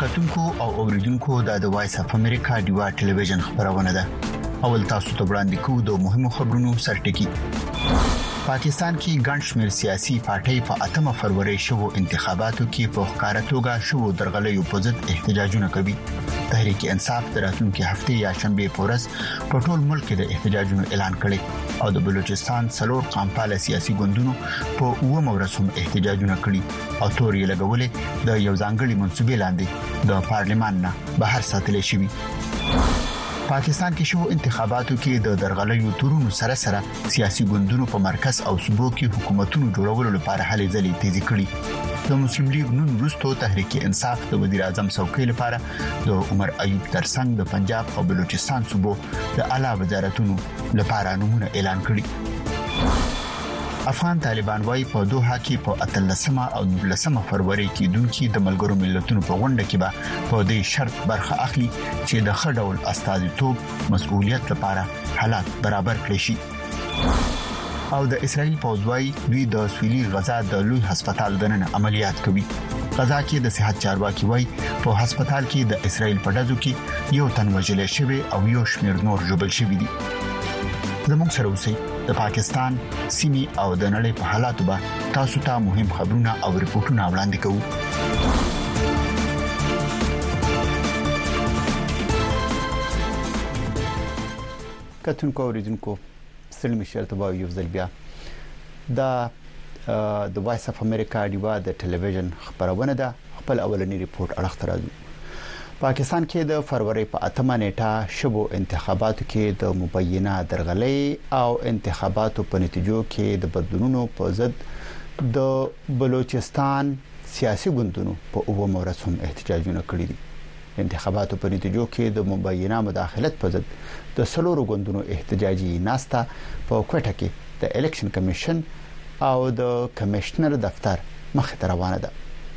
کتونکو او اوریدونکو د د وایس اف امریکا ډیوا ټلویزیون خبرونه ده اول تاسو ته وړاندې کوو د مهمو خبرونو سرټکی پاکستان کې ګڼ شمېر سیاسي پارټۍ په اتمه فروری شوو انتخاباتو کې په ښکارا توګه شوو درغلیو په ضد احتجاجونه کوي تحریک انصاف د راتلونکي هفته یا شنبه په ورځ په ټول ملک کې د احتجاجونو اعلان کړي او د بلوچستان څلور قامپاله سیاسي ګوندونو په اوه مورس هم احتجاجونه کړي او تور یې لګولې د یو ځانګړي منسوبې لاندې د پارلمان نه بهر ساتل شوی پاکستان کې شو انتخاباتو کې د درغلیو تورونو سره سره سیاسي ګوندونو په مرکز او صوبو کې حکومتونو جوړولو لپاره هلې ځلې تیزې کړې د مسلم لیگ نون وروسته تحریک انصاف د وزیر اعظم څوکۍ لپاره د عمر ایوب ترڅنګ د پنجاب او بلوچستان صوبو د اعلی وزارتونو لپاره نمونه اعلان کړي افغان طالبان وايي په دوحه کې په اتلسمه او نولسمه فروری کې دونکو د ملګرو ملتونو په غونډه کې به په دې شرط برخه اخلي چې د خډول استازیتوب مسؤلیت لپاره حالات برابر کړی شي او د اسرایل پوځ وايي دوی د سویلي غزا د لوی هسپتال دننه عملیات کوي غزا کې د صحت چارواکي وایي په هسپتال کې د اسرایل په دزو کې یو تن وژل شوی او یو شمیر نور جوړل شوی دي زموږ سره اوسئ د پاکستان سیمي او د نړۍ په حالاتو به تاسو ته مهم خبرونه او رپورټونه وړاندې کوو کتونکو اوریدونکو ستړي مشه ته وایو یو ځل بیا دا د وایس اف امریکا دیوا د ټلویزیون خبرونه ده خپل اولنی ریپورت اړه ترازو پاکستان کې د فروری په اتمه نیټه شبو انتخاباتو کې د مبینه درغلې او انتخاباتو په نتیجو کې د بدلونونو په ضد د بلوچستان سیاسي ګوندونو په اوو مورث هم احتجاجونه کړي دي انتخاباتو په نتیجو کې د مبینه مداخلت په ضد د سلورو ګوندونو احتجاجي ناسته په کوټه کې د الیکشن کمیشن او د کمېشنر دفتر مخې ته روانه ده.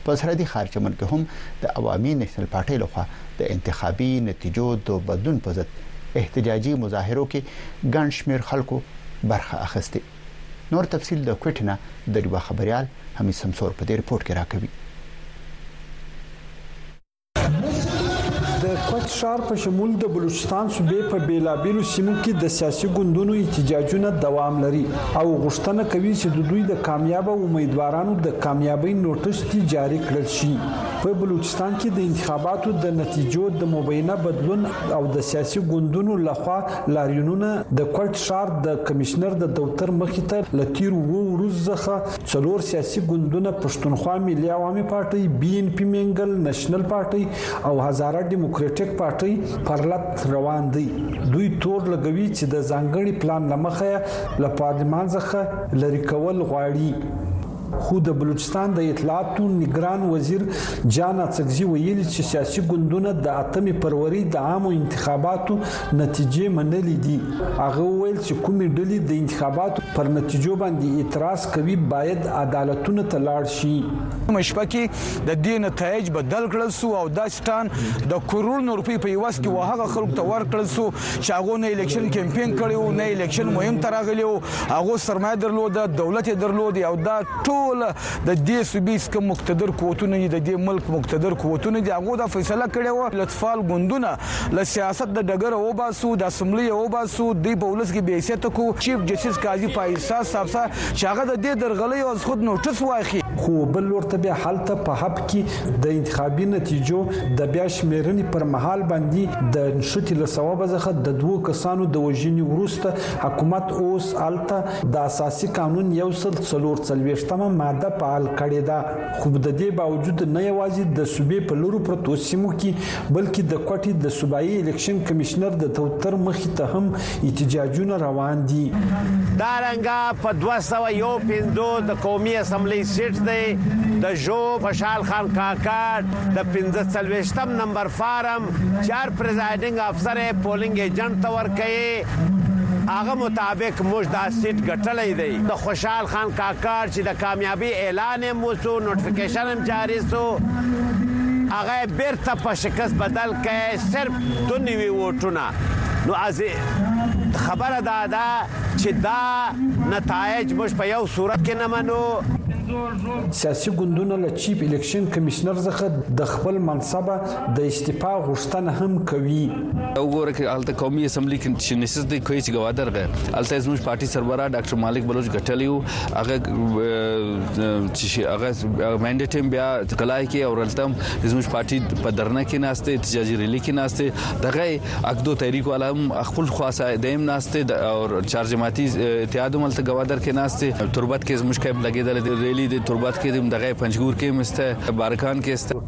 په سرحدي ښار چمن کې هم د عوامي نېشنل پارټۍ له خوا د انتخابي نتیجو د بدلون په ضد احتجاجي مظاهرو کې ګڼ شمېر خلکو برخه اخیستې. نور تفصیل د کوټې نه د ډیوه خبریال حمید سمسور په دې رپورټ کې راکوي. د کوټ ښار په شمول د بلوچستان صوبې په بیلابیلو سیمو کې د سیاسي ګوندونو احتجاجونه دوام لري او غوښتنه کوي چې د دوی د کامیاب امیدوارانو د کامیابی نوټس دي جاری کړل شي په بلوچستان کې د انتخاباتو د نتیجو د مبینه بدلون او د سیاسي ګوندونو لخوا لاریونونه د کوټ ښار د کمشنر د دفتر مخې ته لتیر وو ورځ ځخه څلور سیاسي ګوندونه پښتونخوا ملي عوامي پارټۍ بي ان پي مینګل نېشنل پارټۍ او هزاره ډیموکراټیک پارټۍ پرلت روان دي دوی تور لګوي چې د ځانګړي پلان لمخې له پارلمان څخه لری کول غواړي خو د بلوچستان د اطلاعاتو نگران وزیر جان اڅکزي ویلي چې سیاسي ګوندونه د اتمې پروري د عامو انتخاباتو نتیجې منلې دي هغه ویل چې کومې ډلې د انتخاباتو پر نتیجو باندې اعتراض کوي باید عدالتونه ته لاړ شي مشپه کې د دې نتایج بدل کړل سو او دا سټان د کروڑونو روپی په یوس کې وهغه خلک ته ورکړل سو چې هغه نه الیکشن کمپاین کړي او نه الیکشن مهم ترغلی او هغه سرمایه درلوده دولت درلود او دا ټول د دې صوبې کوم مقتدر قوتونه دي د دې ملک مقتدر قوتونه دي هغه دا فیصله کړې و لطفال ګوندونه له سیاست د ډګره وباسو، د اسمبلۍ یې وباسو، دوی په ولس کې بې حیثیته کړو، چیف جسټس قاضي په احساس سابسه چې هغه د دې درغلیو از خود نوټس واخلي. خو بل لور ته بیا هلته په هب کې د انتخابي نتیجو د بیا شمېرنې پر مهال باندې د نښتې له سوبه ځخه د دوو کسانو د وژنې وروسته حکومت اوس هلته د اساسي قانون یو سل څلور څلوېښت مه ماده فعال کړې ده خو د دې باوجود نه یوازې د صوبې په لرو پرتو سیمو کې بلکې د کوټې د صوبایي الیکشن کمشنر د توتر مخې ته هم احتجاجونه روان دي دا رنګه په 251 د قومي اسمبلی سیټ دی د جو خوشحال خان کاکاټ د 15 نمبر فارم چار پریزایډینګ افسر پولینګ ایجنټ ته ورکړي هغه مطابق موږ دا سیټ ګټلې دی د خوشحال خان کاکړ چې د کامیابی اعلان هم وسو نوټیفیکیشن جاري سو هغه يې بيرته په شکست بدل کړ صرف دوه نوي ووټونه نو خبره دا ده چې دا نتايج موږ په يو صورت کې نه منو. سیاسي ګوندونه له چیف الیکشن کمشنر څخه د خپل منصبه د استعفا غوښتنه هم کوي وګوره کې حالت قومي اسمبلی کې چې نشست دی کوي چې گوادر غه الته زموږ پارټي سربرا ډاکټر مالک بلوچ غټلیو هغه چې هغه منډیټ هم بیا کلای کې او رلتم زموږ پارټي په درنه کې ناشته احتجاجي ریلی کې ناشته دغه اکدو تحریک والا هم خپل خاصه دیم ناشته او چار جماعتي اتحاد هم تل گوادر کې ناشته تربت کې زموږ کیب لګیدل ریلی د تربت کې دغه پنځګور کې مسته بارکان کې است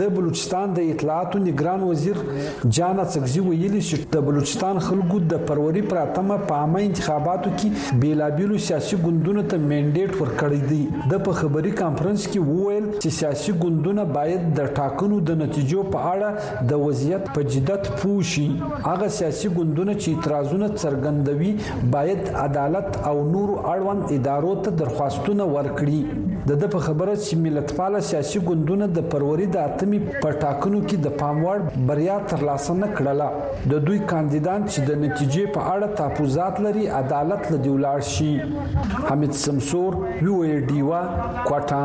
د بلوچستان د اطلاعاتو نګران وزیر جان اڅکزي ویلي چې د بلوچستان خلکو د فروري پر اتمه په عامه انتخاباتو کې بېلابېلو سیاسي ګوندونو ته مینډیټ ورکړی دی. ده په خبري کانفرنس کې وویل چې سیاسي ګوندونه باید د ټاکنو د نتیجو په اړه د وضعیت په جدت پوه شي هغه سیاسي ګوندونه چې اعتراضونه څرګندوي باید عدالت او نور اړوند ادارو ته درخواستونه ورکړي د د په خبره چې ملتپال سیاسي ګوندونه د پروري د اتمی په ټاکنو کې د پام وړ بریا ترلاسه نه کړله د دوی کاندیدان چې د نتیجې په اړه تحفظات لري عدالت لدی ولاړ شي حمید سمسور وی وی ډیوا کوټه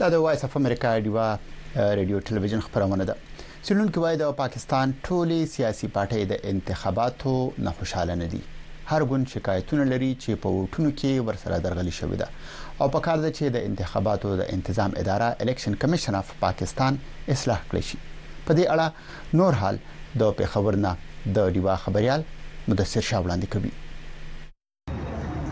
دا د وایس اف امریکا ډیوا رادیو ټلویزیون خبرونه ده سیلونکو وایي د پاکستان ټولي سیاسي پارټۍ د انتخاباتو نه خوشاله نه دي هر ګوند شکایتونه لري چې په ووټونو کې ورسره درغلي شوې ده او په کار ده چې د انتخاباتو د انتظام اداره الیکشن کمیشن اف پاکستان اصلاح کړي شي په دې اړه نور حال د پیښور نه د ډیوا خبريال مدثر شاه وړاندې کوي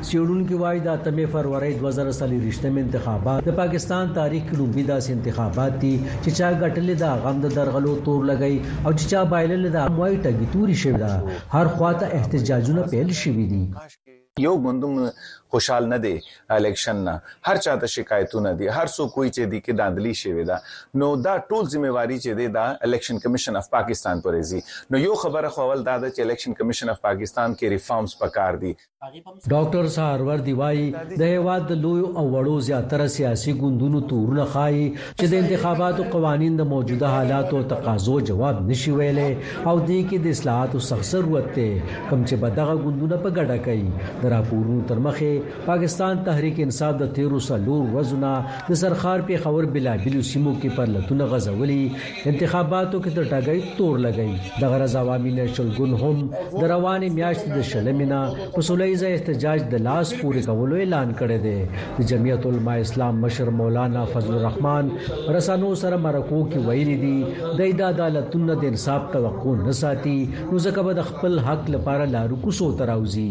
سیړونکو وایي د 8 فروری 2023 انتخابات د پاکستان تاریخ کې لومړي داسې انتخابات دي چې چا ګټلې دا غم د درغلو تور لګي او چې چا بایللې دا موي ټګي توري شوی دا هر خواته احتجاجونه پیل شوی دي یو ګوندم خوشحال نه دی الیکشن نه هر چا ته شکایتونه دي هر څوک وایي چې دي کې داندلي شوي ده نو دا ټول ذمه واري چې دي دا الیکشن کمیشن اف پاکستان پر زی نو یو خبره خو اول دا ده چې الیکشن کمیشن اف پاکستان کې ریفارمز پکار دي. ډاکټر سهروردي وايي، د هېواد د لویو او وړو زیاتره سیاسي ګوندونو تورونه ښايي چې د انتخاباتو قوانین د موجوده حالاتو او تقاضو جواب نشي ویلی او دې کې د اصلاحاتو سخت ضرورت دی کوم چې به دغه ګوندونه په ګډه کوي د راپورونو تر مخې پاکستان تحریک انصاف د تیرو څلور ورځو نه د سرخار پیښور بلابلو سیمو کې پرلتونه غځولي انتخاباتو کې تر ټاګۍ تور لګوي دغه ورځ عوامي نېشنل ګوند هم د روانې میاشتې د شلمې نه په سوله ییزه احتجاج د لاس پورې کولو اعلان کړی دی د جمعیت علما اسلام مشر مولانا فضل الرحمن رسانو سره مرکو کې ویلي دي د عدالتونو د انصاف توقع نه ساتي نو ځکه به د خپل حق لپاره لارو کوسو تراوزي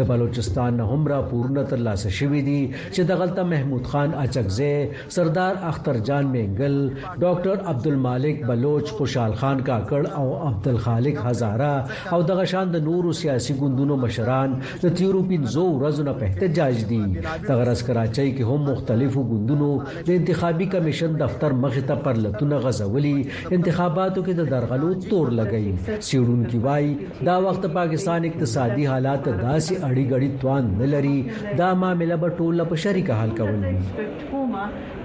د بلوچستان هم راپورونه ترلاسه شوې دي چې د غلطه محمود خان اچکزه سردار اختر جان مینګل، ډاکټر عبدالمالک بلوچ، خوشحال خان کاکړ او عبدالخالق هزاره او دغه شان د نورو سیاسي ګوندونو مشران د تیرو پنځو ورځو نه په احتجاج دي. دغه راز کراچۍ کې هم مختلفو ګوندونو د انتخابي کمیشن دفتر مخې ته پرلتونه غځولي، انتخاباتو کې د درغلو تور لګوي. څیړونکي وايي دا وخت د پاکستان اقتصادي حالات داسې اړي ګړي توان نه لري دا معامله به ټوله په شریکه حل کول وي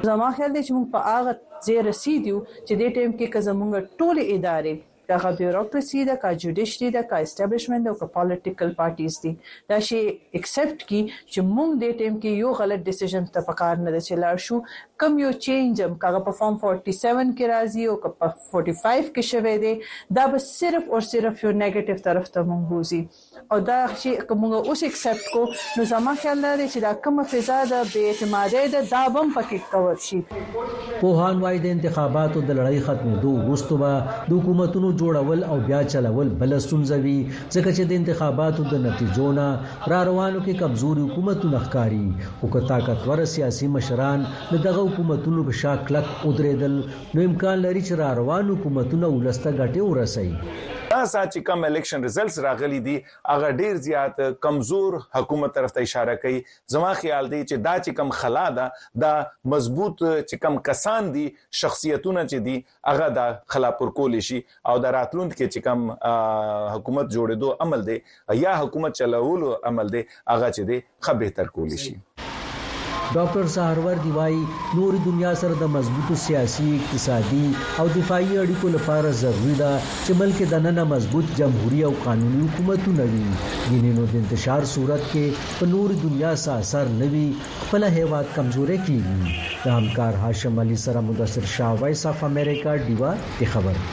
زما خیال دی چې موږ په هغه ځای رسیدو چې دې ټیم کې که زموږ ټولې ادارې دغه بیوروکراسي ده کا جوډیشري ده کا اسټابلیشمنت ده او که پالیټیکل پارټیز دي دا شی ایکسپټ کی چې موږ دې ټیم کې یو غلط ډیسیژن ته پکار نه ده چې لاړ شو کم یو چینج هم کاغه په فارم 47 کې راځي او که په 45 کې شوه دی دا به صرف او صرف یو نیگیټیو طرف ته موږ بوزي او دا چی که موږ اوس اکسپټ کو نو زما خیال دا دی چی دا کومه فضا ده بی اعتمادی ده دا به هم پکی کور شی. پوهان وايي د انتخاباتو د لړۍ ختمېدو وروسته به د حکومتونو جوړول او بیا چلول بله ستونزه وي، ځکه چې د انتخاباتو د نتیجو نه راروانو کې کمزوري حکومتونه ښکاري، خو که طاقتور سیاسي مشران د دغه حکومتونو په شا کلک ودرېدل، نو امکان لري چې را روان حکومتونه ولس ته ګټې ورسوي. دا ساعت چې کوم الیکشن ریزلټس راغلي دي هغه ډیر زیات کمزور حکومت طرف ته اشاره کوي زما خیال دی چې دا چې کوم خلا ده دا مضبوط چې کوم کسان دي شخصیتونه چې دي هغه دا خلا پر کول شي او د راتلوند کې چې کوم حکومت جوړېدو عمل دی یا حکومت چلولو عمل دی هغه چې دی ښه بهتر کولی شي. ډاکټر سهروردي وايي، نورې دنیا سره د مضبوطو سیاسي، اقتصادي او دفاعي اړیکو لپاره ضروري ده چې ملک دننه مضبوط جمهوري او قانوني حکومتونه وي، ګینې نو دانتشار صورت کې په نورې دنیا څه اثر نه وي، خپله هېواد کمزوری کېږي. له همکار هاشم علي سره مدثر شاه وایس اف امریکا ډیوه کې خبرې.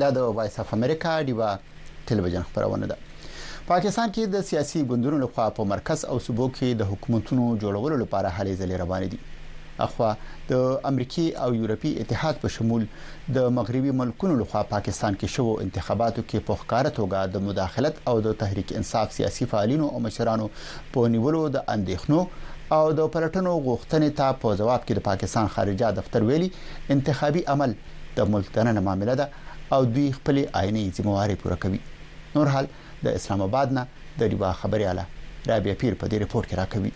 دا د وایس اف امریکا دیوا ټلویزیون خبرونه ده پاکستان کې د سیاسي ګوندونو لخوا په مرکز او صوبو کې د حکومتونو جوړولو لپاره هلې ځلې روانې دي اخوا د امریکې او یورپي اتحاد په شمول د مغربي ملکونو لخوا پاکستان کې شوو انتخاباتو کې په ښکاره توګه د مداخلت او د تحریک انصاف سیاسي فعالینو او مشرانو په نیولو د اندېښنو او د پلټنو غوښتنې ته په ځواب کې د پاکستان خارجه دفتر ویلي انتخابي عمل د ملک دننه معامله ده او دوی خپل آئیني ذمہ واري پوره کوي نور حال د اسلام آباد نه د ریوا خبرياله رابعه پیر په دې رپورت کې راکوي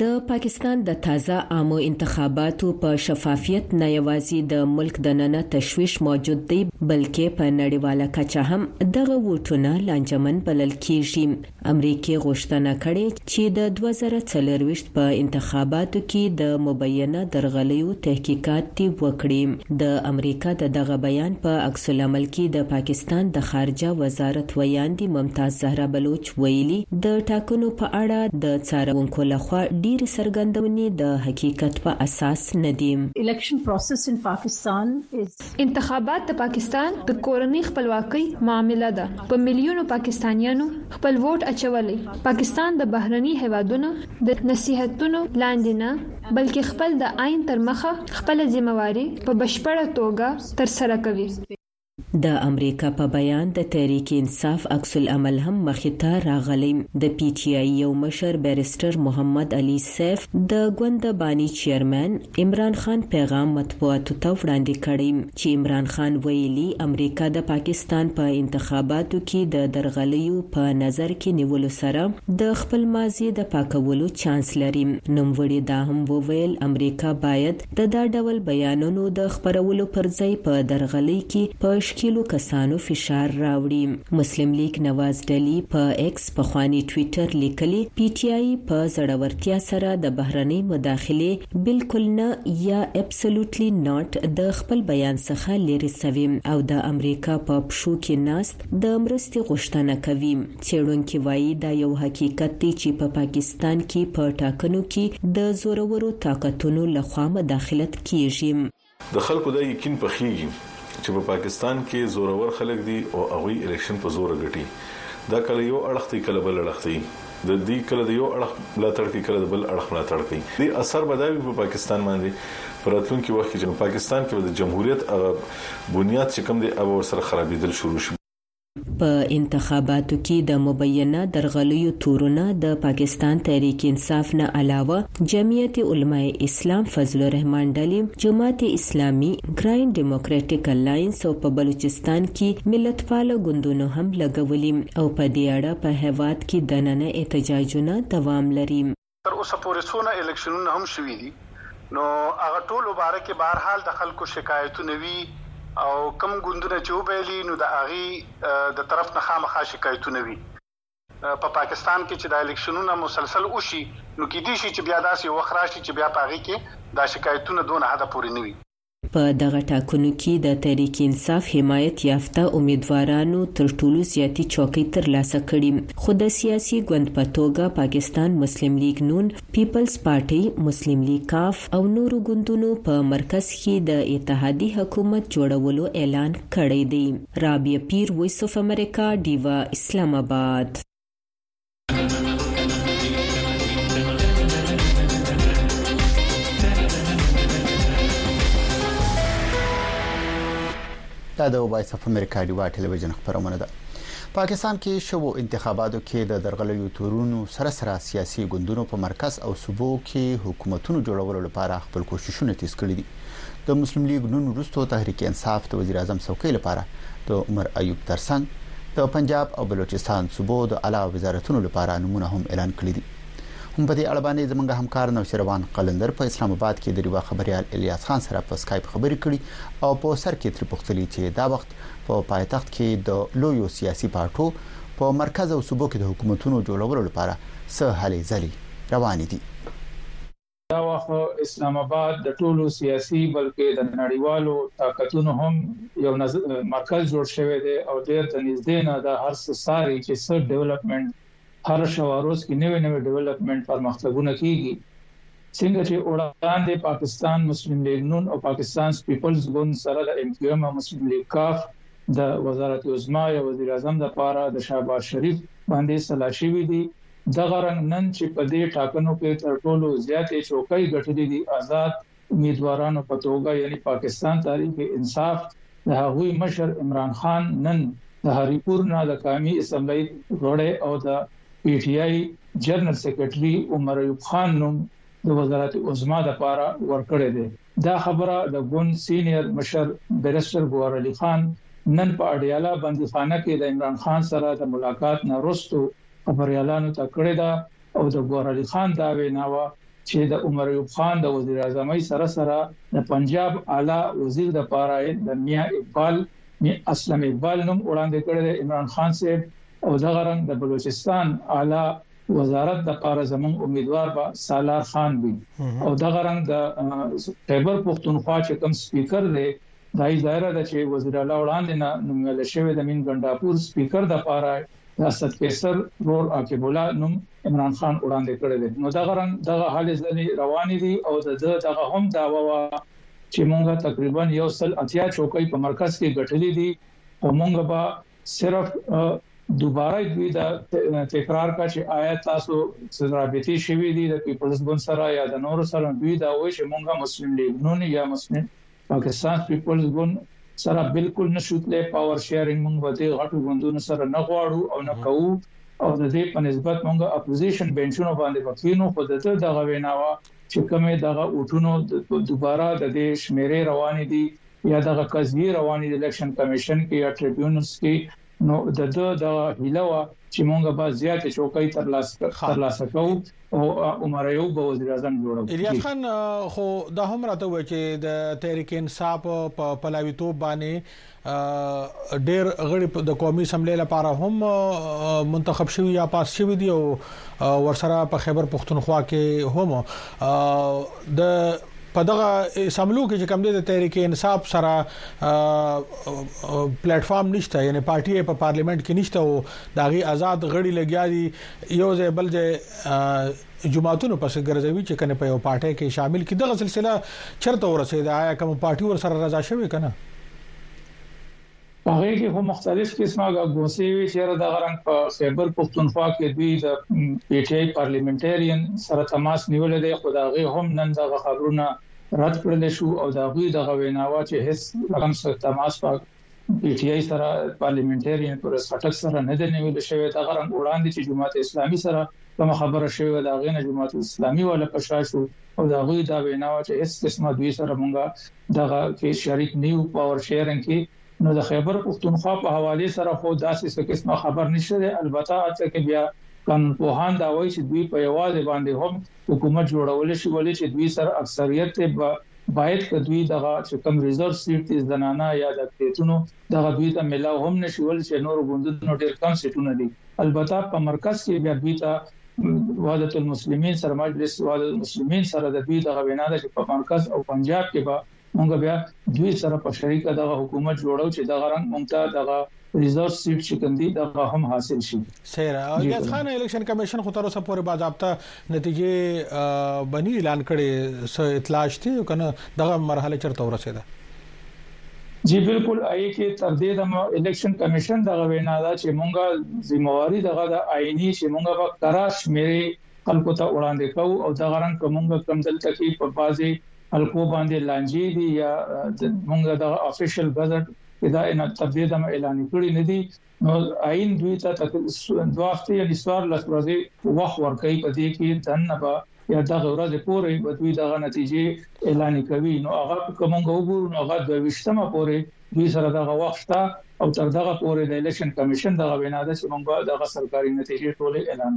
د پاکستان د تازه عامو انتخاباتو په شفافیت نه یوازې د ملک د ننه تشویش موجود دی، بلکې په نړیواله کچه هم دغه ووټونه لانجمن بلل کیږي. امریکې غوښتنه کړې چې د دوه زره څلورویشت په انتخاباتو کې د مبینه درغلیو تحقیقات دې وکړي. د امریکا د دغه بیان په عکس العمل کې د پاکستان د خارجه وزارت ویاندې ممتاز زهرا بلوچ، ډیرکټ ویلي، د ټاکنو په اړه د څارونکو له خوا ډیرې څرګندونې د حقیقت په اساس نه دي. الیکشن پروسس ان پاکستان از. انتخابات د پاکستان د کورنۍ خپلواکۍ معامله ده، په میلیونو پاکستانیانو خپل ووټ اچولی، پاکستان د بهرني هیوادونو د نصیحتونو لاندې نه بلکې خپل د آئین تر مخه خپله ذمه واري په بشپړه توګه تر سره کوي. د امریکا په بیان د تحریک انصاف عکس العمل هم مخې ته راغلی. د پي ټي آی یو مشر بریسټر محمد علي سیف د ګوند د باني چیئرمین عمران خان پیغام مطبوعاتو ته وړاندې کړی چې عمران خان ویلي امریکا د پاکستان په انتخاباتو کې د درغلیو په نظر کې نیولو سره د خپل ماضي د پاکولو چانس لري. نوموړي دا هم وویل امریکا باید د دا ډول بیانونو د خپرولو پر ځای په درغلۍ کې په ښکیلو کسانو فشار راوړي. مسلم لیګ نواز ډلي په ایکس، پخواني ټویټر، لیکلي، پي ټي آی په زړورتیا سره د بهرنۍ مداخلې، بالکل نه یا Absolutely Not، د خپل بیان څخه لیرې شوی او د امریکا په پښو کې ناست د مرستې غوښتنه کوي. څېړونکي وايي، دا یو حقیقت دی چې په پاکستان کې په ټاکنو کې د زورورو طاقتونو له خوا مداخلت کېږي. د خلکو دا یقین پخېږي چې په پاکستان کې زورور خلک دي او هغوی الیکشن په زوره ګټي. دا کله یو اړخ ته وي، کله بل اړخ ته وي. د دوی کله د یو اړخ ملاتړ کوي، کله د بل اړخ ملاتړ کوي. د دې اثر به دا وي په پاکستان باندې په راتلونکي وخت کې چې پاکستان کې به د جمهوریت هغه بنیاد چې کوم دی، هغه به ورسره خرابېدل شروع شي. په انتخاباتو کې د مبینه درغلیو تورونه د پاکستان تحریک انصاف نه علاوه جمعیت علماء اسلام، فضل الرحمان ډلې، جماعت اسلامي، ګراین ډیموکراټیک الاینس او په بلوچستان کې ملتپاله ګوندونو هم لګولي او په دې اړه په هېواد کې دننه احتجاجونه دوام لري. تر اوسه پورې څونه الکشنونه هم شوي دي نو هغه ټولو باره کې به هر حال د خلکو شکایتونه وي او کوم ګوندونه چې وبایلي نو د هغوي د طرف نه خامخا شکایتونه وي. په پاکستان کې چې دا الکشنونه مسلسل وشي نو کیدی شي چې بیا داسې یو وخت راشي چې بیا په هغوي کې دا شکایتونه دونه حده پورې نه وي. په دغه ټاکنو کې د تحریک انصاف حمایت یافته امیدوارانو تر ټولو زیاتي چوکۍ ترلاسه کړي، خو د سیاسي ګوند په توګه پاکستان مسلم لیګ نون، پیپلز پارټۍ، مسلم لیګ کاف او نورو ګوندونو په مرکز کښې د اتحادي حکومت جوړولو اعلان کړی دی. رابعه پیر، وائس آف امریکا، ډیوه، اسلام آباد. دا د وایس اف امریکا ډیوا ټلویزیون خبرونه ده پاکستان کې شوو انتخاباتو کې د درغلیو تورونو سره سره سیاسي ګوندونو په مرکز او صوبو کې حکومتونو جوړولو لپاره خپل کوششونه تیز کړي دي د مسلم لیګ نون وروسته تحریک انصاف د وزیر اعظم څوکۍ لپاره د عمر ایوب ترڅنګ د پنجاب او بلوچستان صوبو د اعلی وزارتونو لپاره نمونه هم اعلان کړی دي هم په دې اړه باندې زمونږ همکار نوشیروان قلندر په اسلام آباد کې د ریوا خبريال الیاس خان سره په اسکایپ خبرې کړي او په سر کې تری پوښتلې چې دا وخت په پایتخت کې د لویو سیاسي پارټو په مرکز او صوبو کې د حکومتونو جوړولو لپاره څه هلې ځلې روانې دي دا وخت اسلام آباد د ټولو سیاسي بلکې د نړیوالو طاقتونو هم یو مرکز جوړ شوی دی او ډیر د نږدې نه دا هر څه ساري چې څه ډیولپمنټ هر شواروز کې نوې نوې ډیولپمنټ پرمختګونه کیږي څنګه چې وړاندې پاکستان مسلم لیگ نون او پاکستان پیپلز ګوند سره د ایم کیو ایم او مسلم لیگ کاف د وزارت عظما یا وزیر اعظم لپاره د شهباز شریف باندې سلا شوې دي دغه رنګ نن چې په دې ټاکنو کې تر ټولو زیاتې چوکۍ ګټلې دي ازاد امیدوارانو په توګه یعنی پاکستان تحریک انصاف د هغوی مشر عمران خان نن د هری پور نه د قومي اسمبلۍ غړی او د پي ټي آی جنرال سیکرټري عمر ایوب خان نوم د وزارت عظما لپاره ورکړی دی دا خبره د ګوند سینیئر مشر بیرسټر ګوهر علي خان نن په اډیالا بندیخانه کې د عمران خان سره د ملاقات نه وروسته خبریالانو ته کړې ده او د ګوهرعلي خان دا وینا وه چې د عمر ایوب خان د وزیراعظمۍ سره سره د پنجاب اعلی وزیر لپاره یې د میا اقبال میا اسلم اقبال نوم وړاندې کړی دی عمران خان صاحب او دغه رنګ د بلوچستان اعلی وزارت د پاره زمون امیدوار به سالار خان وي او د غرنګ د خیبر پښتونخوا چې کوم سپیکر دی دای ظاهر ده چې وزیر اعلی وړاندې نه نومول شوی د مين ګنداپور سپیکر د پاره د اسد قیصر رور عاقب الله نوم عمران خان وړاندې کړی دی نو دغه رنګ دغه حالې ځلې روانې دي او د دغه هم داوا و چې مونږه تقریبا یو سل اتیا چوکۍ په مرکز کې ګټلې دي او مونږ به صرف دوباره دوی دا تکرار کا چې آیا تاسو رابطې شوې دي د پیپلز ګوند سره یا د نورو سره دوی دا وایي چې مونږه مسلم لیګ نون یا مسلم پاکستان پیپلز ګوند سره بلکل نشو تلای پاور شیرنګ مونږ به د غټو ګوندونو سره نه غواړو او نه کوو او د دې په نسبت مونږ اپوزیشن بنچونو باندې وکینو خو د دغه ویناوه چې کومه دغه اوټونو دوباره د دې شمیرې روان دي یا دغه قضیه روان دي الیکشن کمیشن کې یا ټریبیونلز کې نو د ده دغه هیله وه چې موږ به زیاتې چوکۍ ترلاسه کوو او عمر ایوب به وزیراعظم جوړوو. الیاس خان خو دا هم راته وویل چې د تحریک انصاف په پلاویتوب باندې ډېر غړي د قومي اسمبلۍ لپاره هم منتخب شوي یا پاس شوي دي او ورسره په خیبر پښتونخوا کې هم د په دغه سملو کې چې کوم د تحریک انصاف سره پلیټ فارم نشته یعنی پارټي په پارلیمنت کې نشته او داغي آزاد غړي لګیا دي یو ځای بل ځای جماعتونو پس ګرځوي چې کنه په یو پارټي کې شامل کړي دغه سلسله چرته ورسېده آیا کوم پارټي ور سره رضا شوی کنه په هغه کې هم مختلف قسمه غوسې وي چې را دغه رنګ په خیبر پښتونخوا کې دوی د پی ټی آی پارلیمنټرین سره تماس نیول دی خو دا غي هم نن دغه خبرونه رد کړل شو او دا غوي دغه ویناوه چې هیڅ رقم سره تماس په پی ټی آی سره پارلیمنټرین پر سټک سره نه دی نیول شوی دا غرنګ وړاندې چې جماعت اسلامي سره کوم خبره شوې دا غینه جماعت اسلامي ولا پښاشو او دا غوي دا وینا چې هیڅ قسمه دوی سره مونږه دغه فیس شریک نه یو پاور شیرنګ کې نو د خیبر پښتونخوا په حواله سره خو داسې څه قسمه خبر نشته دی البته هڅه کې بیا قانون پوهان دا وایي چې دوی په یوازې باندې هم حکومت جوړول شي ولې چې دوی سر اکثریت ته باید که دوی دغه چې کم ریزرو سیټ دي زنانه یا د اقلیتونو دغه دوی ته ملاو هم نشي ول چې نور ګوندونو ډیر کم سیټونه دي البته په مرکز کې بیا دوی ته وحدت المسلمین سره مجلس وحدت المسلمین سره د دوی دغه وینا ده چې په مرکز او پنجاب کې به مونږ بیا دوی سره په شریکه دغه حکومت جوړو چې دغه رنګ مونږ ته دغه ریزرو سیټ چې کوم دي دغه هم حاصل شي سره او یاد خان الیکشن کمیشن خو تر اوسه پورې باضابطه نتیجې بنی اعلان کړي سو اطلاع شته کنه دغه مرحله چرته ورسېده جی بالکل ای کې تر دې د الیکشن کمیشن دغه وینا ده چې مونږه ذمہواری دغه د آئینی چې مونږه په کراش مری خلکو ته وړاندې کوو او دغه رنګ کومګه کم دلته کې په بازي خلکو باندې لانجې دي یا مونږه دغه افیشل بجټ دا ان تبدیل اعلان کړی ندی نو عین دوی ته دوه هفته یا نسوار لس ورځې وخت ورکړي په دې کې دنه به یا دغه ورځې پورې به دوی دغه نتیجې اعلان کوي نو هغه کومه وګورو نو هغه د وشتمه پورې دوی سره دغه وخت او تر دغه پورې د الیکشن کمیشن دغه وینا ده چې موږ به دغه سرکاري نتیجې ټولې اعلان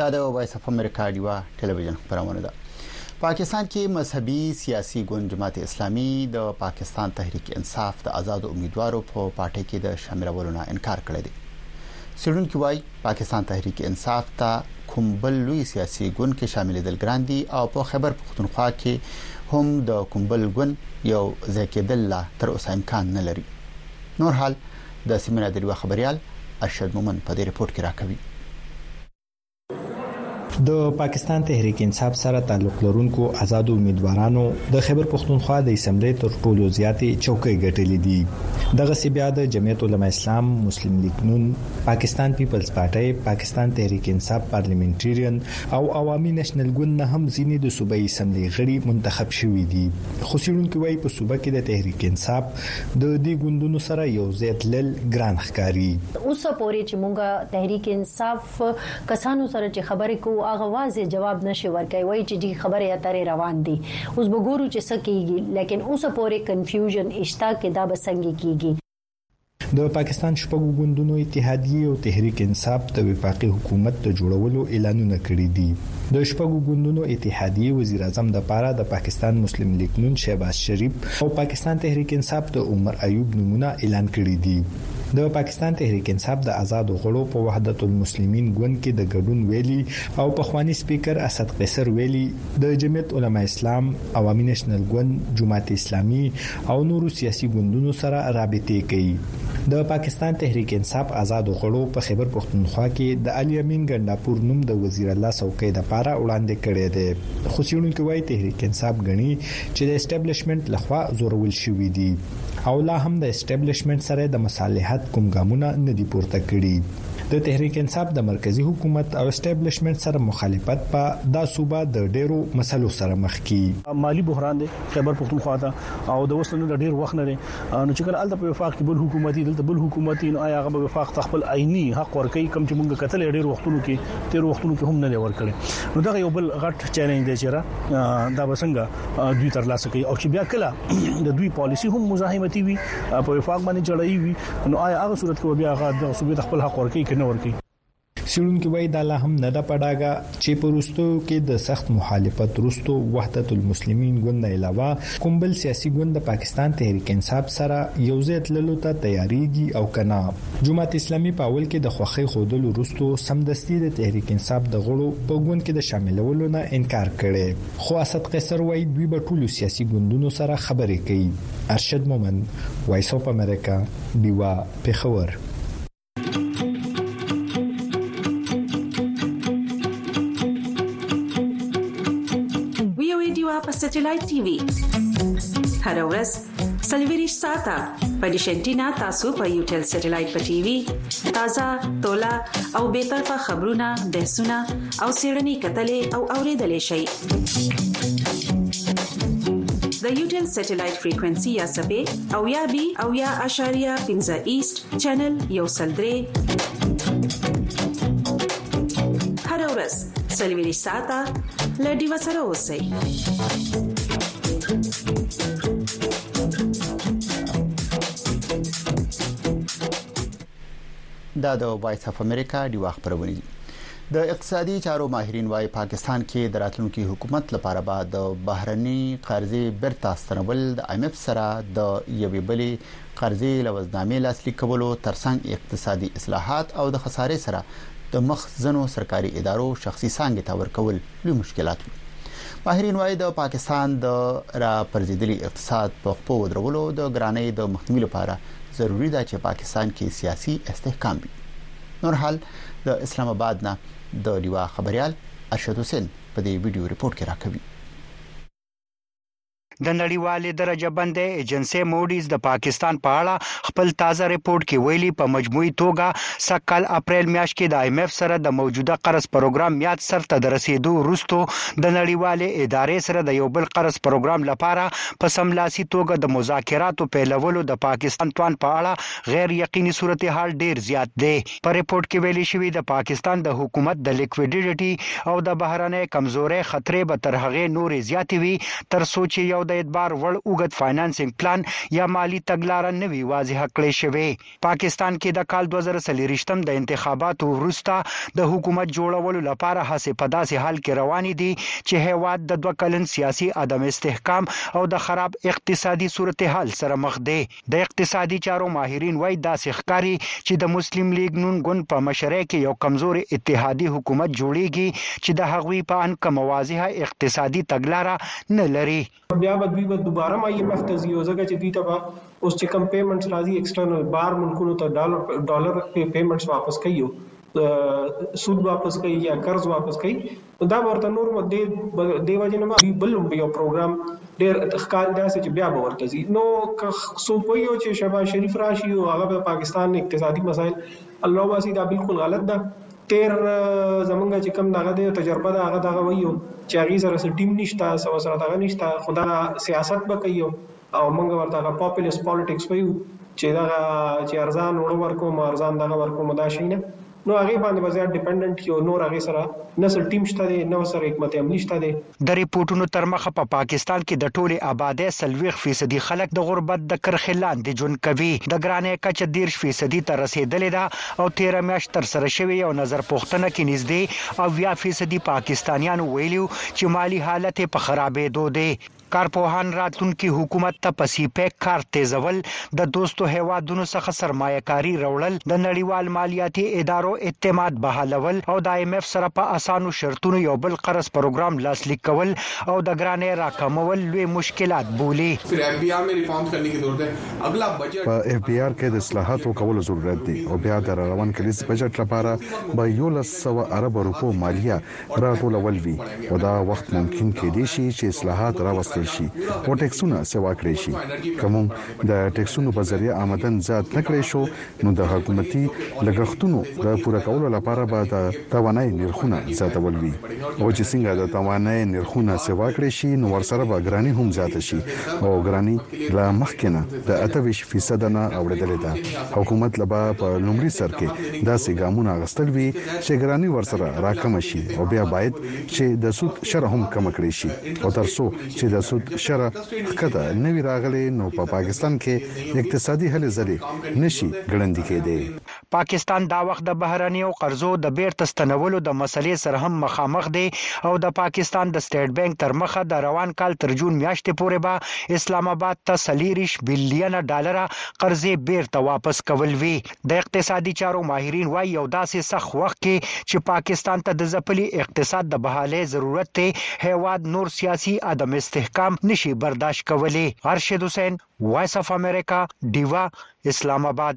دا د وایس اف امریکا دیوا ټلویزیون خبرونه ده پاکستان کې مذهبي سیاسي ګوند جماعت اسلامي د پاکستان تحریک انصاف د آزاد امیدوارو په پارټي کې د شاملولو نه انکار کړی دی سړونکو وایي پاکستان تحریک انصاف ته کوم بل لوی سیاسي ګوند کې شاملیدل ګران دي او په خیبر پښتونخوا کې هم د کوم بل ګوند یو ځای کېدل لا تر اوسه امکان نه لري نور حال د سیمې رادیو خبریال ارشد مومن په دې رپورټ کې راکوي. د پاکستان تحریک انصاف سره تعلق لرونکو ازادو امیدوارانو د خیبر پښتونخوا د اسمبلۍ تر ټولو زیاتې چوکۍ ګټلې دي. دغسې بیا د جمعیت علما اسلام، مسلم لیګ نون، پاکستان پیپلز پارټۍ، پاکستان تحریک انصاف پارلیمنټریرین او عوامي نشنل ګوند نه هم ځینې د صوبه اسمبلۍ غړي منتخب شوي دي، خو څېړونکي وايي په صوبه کې د تحریک انصاف د دې ګوندونو سره یو ځای تلل ګران ښکاري. تر اوسه پورې چې موږ تحریک انصاف په کسانو سره چې خبرې کوو هغه واضح جواب نه شي ورکوي وايي چې جي خبرې اترې روان دي اوس به ګورو چې څه کيږي ليکن اوسه پورې کنفيوژن شته که دا به څنګه کيږي. د پاکستان شپږو ګوندونو اتحاديې او تحريک انصاف د وفاقي حکومت د جوړولو اعلانونه کړي دي. د شپږو ګوندونو اتحاديې وزيراعظم دپاره د پاکستان مسلم ليګ نون شهباز شريف او پاکستان تحريک انصاف د عمر ايوب نومونه اعلان کړي دي. د پاکستان تحریک انصاف د ازادو غړو په وحدت المسلمین ګوند کې د ګډون ویلي او پخواني سپیکر اسد قیصر ویلي د جمعیت علما اسلام، عوامي نیشنل ګوند، جماعت اسلامي او نورو سیاسي ګوندونو سره رابطې کوي. د پاکستان تحریک انصاف ازادو غړو په خیبر پښتونخوا کې د علي امین ګنډاپور نوم د وزیر الله څوکۍ لپاره وړاندې کړی دی خو څیړونکي وايي تحریک انصاف ګڼي چې د اسټبلشمنټ لخوا ځورول شوي دي. او لا هم د اسټبلیشمنټ سره د مصالحت کوم ګامونه نه دي پورته کړي د تحریک انصاف د مرکزی حکومت او اسټبلیشمنټ سره مخالفت په دا صوبه د ډیرو مسلو سره مخ کی مالی بحران دی خیبر پختونخوا ته او د وسنه د ډیر وخت نه دی نو چې کله الته په وفاق کې بل حکومتي دلته بل حکومتي نو آیا هغه وفاق تخپل عیني حق ورکړي کم چې موږ کتل ډیر وختونو کې تیر وختونو کې هم نه دی ورکړي نو دا یو بل غټ چیلنج دی چې را دا بسنګ دوی ترلاسه کوي او چې بیا کله د دوی پالیسی هم مزاحمتي وي په وفاق باندې جړایي وي نو آیا هغه صورت کې بیا هغه د صوبې د خپل حق ورکی کنه ورکی سیړونکو وایي دا لا هم نه ده پډاګه چې پروستو کې د سخت مخالفت وروسته وحدت المسلمین ګوند علاوه کوم بل سیاسي ګوند د پاکستان تحریک انصاف سره یو ځای تللو ته تیاریږي او کنه جماعت اسلامي په اول کې د خوخي خودل وروسته سمدستي د تحریک انصاف د غړو په ګوند کې د شاملولو نه انکار کړي خو اسد قیصر وایي دوی به ټولو سیاسي ګوندونو سره خبرې کوي. ارشد مومند، وایس اف امریکا، ډیوه، پېښور. ویو ویډیو په سټیلایټ ټي وي هره ورځ سلویریش ساته په دیشنټینا تاسو په یو ټل سټلایټ په ټي وي تازه تولا او به طرفه خبرونه بحثونه او سیړنی کتلې او اوریدلې شي د یو ټل سټلایټ فریکوئنسي یا سبې او یا بي او یا اشاریه 15 ایست چینل یو سلدري هر ورځ سلویری ساته لډي وسره اوسئ دا د وایس اف امریکا دی وخت پرونی دی د اقتصادي چارو ماهرین وايي پاکستان کې د راتلونکي حکومت لپاره به د بهرني قرضې برتا ستنول د ایم ایف سره د یوې بلې قرضې لوظنامې لاسلیک کولو تر څنګ اقتصادي اصلاحات او د خسارې سره د مخ ځنو سرکاري ادارو شخصي څانګې ته ورکول لوی مشکلات وو ماهرین وايي د پاکستان د را پرځیدلي اقتصاد په خپو ودرولو د ګرانۍ د مخنیوي لپاره ضروری ده چې پاکستان کې سیاسي استحکام وي نور حال د اسلام آباد نه د لیوا خبريال ارشد حسین په دې ویډیو رپورت کې راکوي د نړیوالې درجه بندې ایجنسۍ موډیز د پاکستان په اړه خپل تازه رپورټ کې ویلي په مجموعي توګه سږ کال اپریل میاشت کې د ایم ایف سره د موجوده قرض پروګرام میعاد سر ته د رسیدو وروسته د نړیوالې ادارې سره د یو بل قرض پروګرام لپاره په سملاسي توګه د مذاکراتو پیلولو د پاکستان توان په اړه غیر یقیني صورتحال ډیر زیات دی. په رپوټ کې ویلي شوي د پاکستان د حکومت د لیکویډیډټي او د بهرنۍ کمزورۍ خطرې به تر هغې نورې زیاتې وي تر څو چې یو د ادبار وړ اوږد فاینانسنګ پلان یا مالي تګلاره نه وي واضح کړې شوې پاکستان کې د کال دوه زره څلوېښت د انتخاباتو وروسته د حکومت جوړولو لپاره هڅې په داسې حال کې روانې دي چې هیواد د دوه کلن سیاسي عدم استحکام او د خراب اقتصادي صورتحال سره مخ دی. د اقتصادي چارو ماهرین وایي، داسې ښکاري چې د مسلم لیګ نون ګوند په مشرۍ کې یو کمزوری اتحادي حکومت جوړېږي چې د هغوی په اند کومه واضحه اقتصادي تګلاره نه لري. بیا به دوی به دوباره آی ایم ایف ته ځي او ځکه چې دوی ته به اوس چې کوم پیمنټس راځي ایکسټرنل بهر ملکونو ته ډالر ډالر پیمنټس واپس کوي او سود واپس کوي یا قرض واپس کوي دا ورته نور مو دی دی وجه نه دوی بل یو پروګرام ډیر ښکار داسې چې بیا به ورته ځي نو که څوک وایو چې شهباز شریف راشي او هغه به پاکستان اقتصادي مسایل الله واسي دا بالکل غلط ده تیر زمونږ چې کم دغه دی تجربه ده هغه دغه وایو چې هغه سره ټیم نشته سو سره دغه نشته خدا سیاست به کوي او مونږ ورته هغه پاپولست پالټکس وایو چی دغه چی ارزان اوړه ورکوم او ارزان دغه ورکوم دا شی نه نو هغی باندی به زیات ډیپنډنټ یو نور هغی سره نه څه ټیم شته دی نه ورسره حکمت عملی شته دی. د رپوټونو تر مخه په پاکستان کې د ټولې ابادۍ څلوېښت فیصدي خلک د غربت د کرښې لاندې ژوند کوي. د ګرانۍ کچه دېرش فیصدي ته رسېدلې ده او تېره میاشت ترسره شوې یو نظر پوښتنه کې نږدې اویا فیصدي پاکستانیانو ویلي چې مالي حالت یې په خرابېدو دی. کارپوهان راتلونکي حکومت ته په سي پیک کار تېزول، د دوستو هېوادونو څخه سرمایه کاري راوړل، د نړیوال مالیاتي ادارو اعتماد بحالول او د IMF سره په اسانو شرطونو یو بل قرض پروګرام لاسلیک کول او د ګرانۍ راکمول لوی مشکلات بولي. پھر ایف بی آر میں ریفارمز کرنے کی ضرورت ہے، اگلا بجټ. په ایف بی آر کې د اصلاحاتو کولو ضرورت دي او بیا د راروان کلیز بجټ لپاره به یولس سوه اربه روپو مالیه راټولول وي په دا وخت ممکن کېدی شي چې اصلاحات راوستل شي او ټېکسونه سېوا کړی شي که موږ د ټېکسونو په ذريعه آمدن زيات نه کړی شو نو د حکومتي لګښتونو د پوره کولو لپاره به د توانايۍ نرخونه زياتول وي او چې څنګه د توانايۍ نرخونه سېوا کړی شي نو ورسره به ګراني هم زياته شي او ګراني له مخکې نه د اته ویشت فیصده نه اوړېدلې ده. حکومت له به په لومړي سر کې داسې ګامونه اخیستل وي چې ګراني ورسره راکمه شي او بیا باید چې د سود شرح هم کمه کړې شي او تر څو چې د سود شرح ښکته نه وي راغلې نو په پاکستان کې اقتصادي هلې ځلې نه شي ګړندي کېدی. پاکستان دا وخت د بهرنیو قرضو د بېرته ستنولو د مسلې سره هم مخامخ دی او د پاکستان د سټېټ بانک تر مخه د روان کال تر جون میاشتې پورې به اسلام اباد ته څلېرویشت بلیونه ډالره قرضې بېرته واپس کول وي. د اقتصادي چارو ماهرین وايي، یو داسې سخت وخت کې چې پاکستان ته د ځپلي اقتصاد د بحالۍ ضرورت دی، هېواد نور سیاسي عدم استحکام نه شي برداشت کولی. ارشد حسین، وایس اف امریکا، ډیوه، اسلام اباد.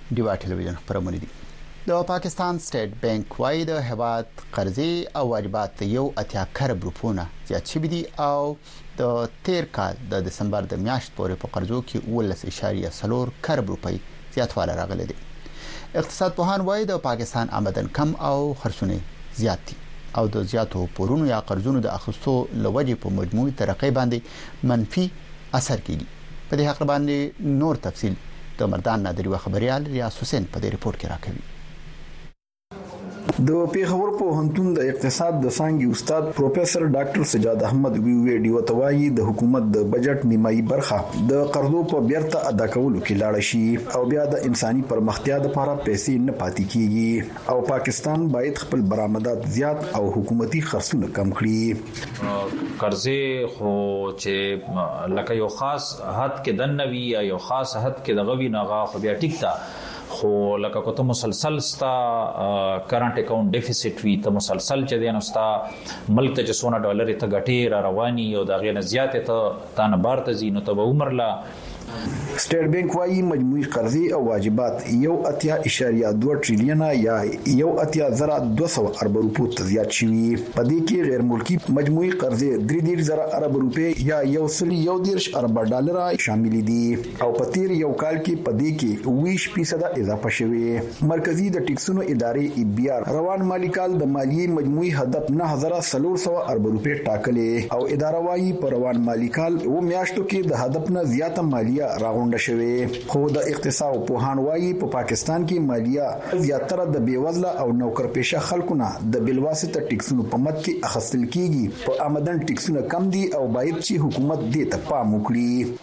ډیوا ټلویزیون خبرونه دي د پاکستان سټیټ بانک وايي د هواد قرضې او واجبات یو اتیا کر بروپونه زیات شوي دي او د تیر کال د دسمبر د میاشت پورې په قرضو کې 11.4 کر بروپي زیاتواله راغلي دي اقتصاد پوهان وايي د پاکستان آمدن کم او خرڅونه زیات دي او د زیاتو پورونو یا قرضونو د اخستو لوجې په مجموعي ترقې باندې منفي اثر کیږي په دې حق باندې نور تفصیل د مردان نادری و خبريال ریاض حسین په دې رپورت کې راکوي د پیښور په هنتون د اقتصاد د څنګه استاد پروفیسور ډاکټر سجاد احمد وی وی ډیو توایي د حکومت د بجټ نیمایي برخه د قرضو په بیرته ادا کولو کې لاړ شي او بیا د انساني پرمختیا لپاره پیسې نه پاتې کیږي او پاکستان باید خپل برآمدات زیات او حکومتي خرڅونه کم کړي کرزی خو چې لکه یو خاص حد کې دنه وي یا یو خاص حد کې دغه وي نغه خو بیا ټیک ده خو لکه کو ته مسلسل ستا کرنٹ اکاونټ ډیفیسټ وي ته مسلسل چې دین ستا ملک ته چې سونه ډالر ته غټي را رواني او دغه نه زیات ته تان بار ته زینو ته عمر لا سټېټ بانک وايي، مجموعي قرضې او واجبات یو اتیا اعشاریه دوه ټریلیونه یا یو اتیا زره دوه سوه اربه روپو ته زیات شوي. په دې کې غیرملکي مجموعي قرضې درې دېرش زره اربه روپۍ یا یو سل یو دېرش اربه ډالره شاملې دي او په تېر یو کال کې په دې کې ویشت فیصده اضافه شوې. مرکزي د ټیکسونو ادارې ایبیا روان مالي کال د مالیې مجموعي هدف نهه زره څلور سوه اربه روپۍ ټاکلې او اداره وايي، په روان مالي کال اوو میاشتو کې د هدف نه زیاته مالیه راغونډه شوې، خو د اقتصاو پوهان وايي، په پاکستان کې مالیه زیاتره د بېوزله او نوکرپېشه خلکو نه د بلواسطه ټیکسونو په مد کې اخیستل کېږي، په آمدن ټیکسونه کم دي او باید چې حکومت دې ته پام وکړي.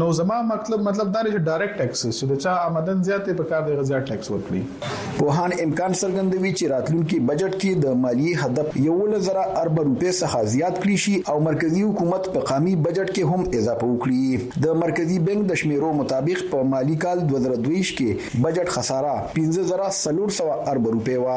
نو زما مطلب مطلب دا دی چې ډایرکټ ټیکسز چې د چا آمدن زیاتې په کار دی غزيات ټیکس ورکړي پوهان امکان څرګندوي چې راتلونکي بجټ کې د مالیې هدف 11000 ارب روپۍ څخه زیات کړی شي او مرکزی حکومت په قامي بجټ کې هم اضافه وکړي د مرکزی بانک د شمیرو مطابق په مالی کال 2022 کې بجټ خساره 15400 ارب روپۍ و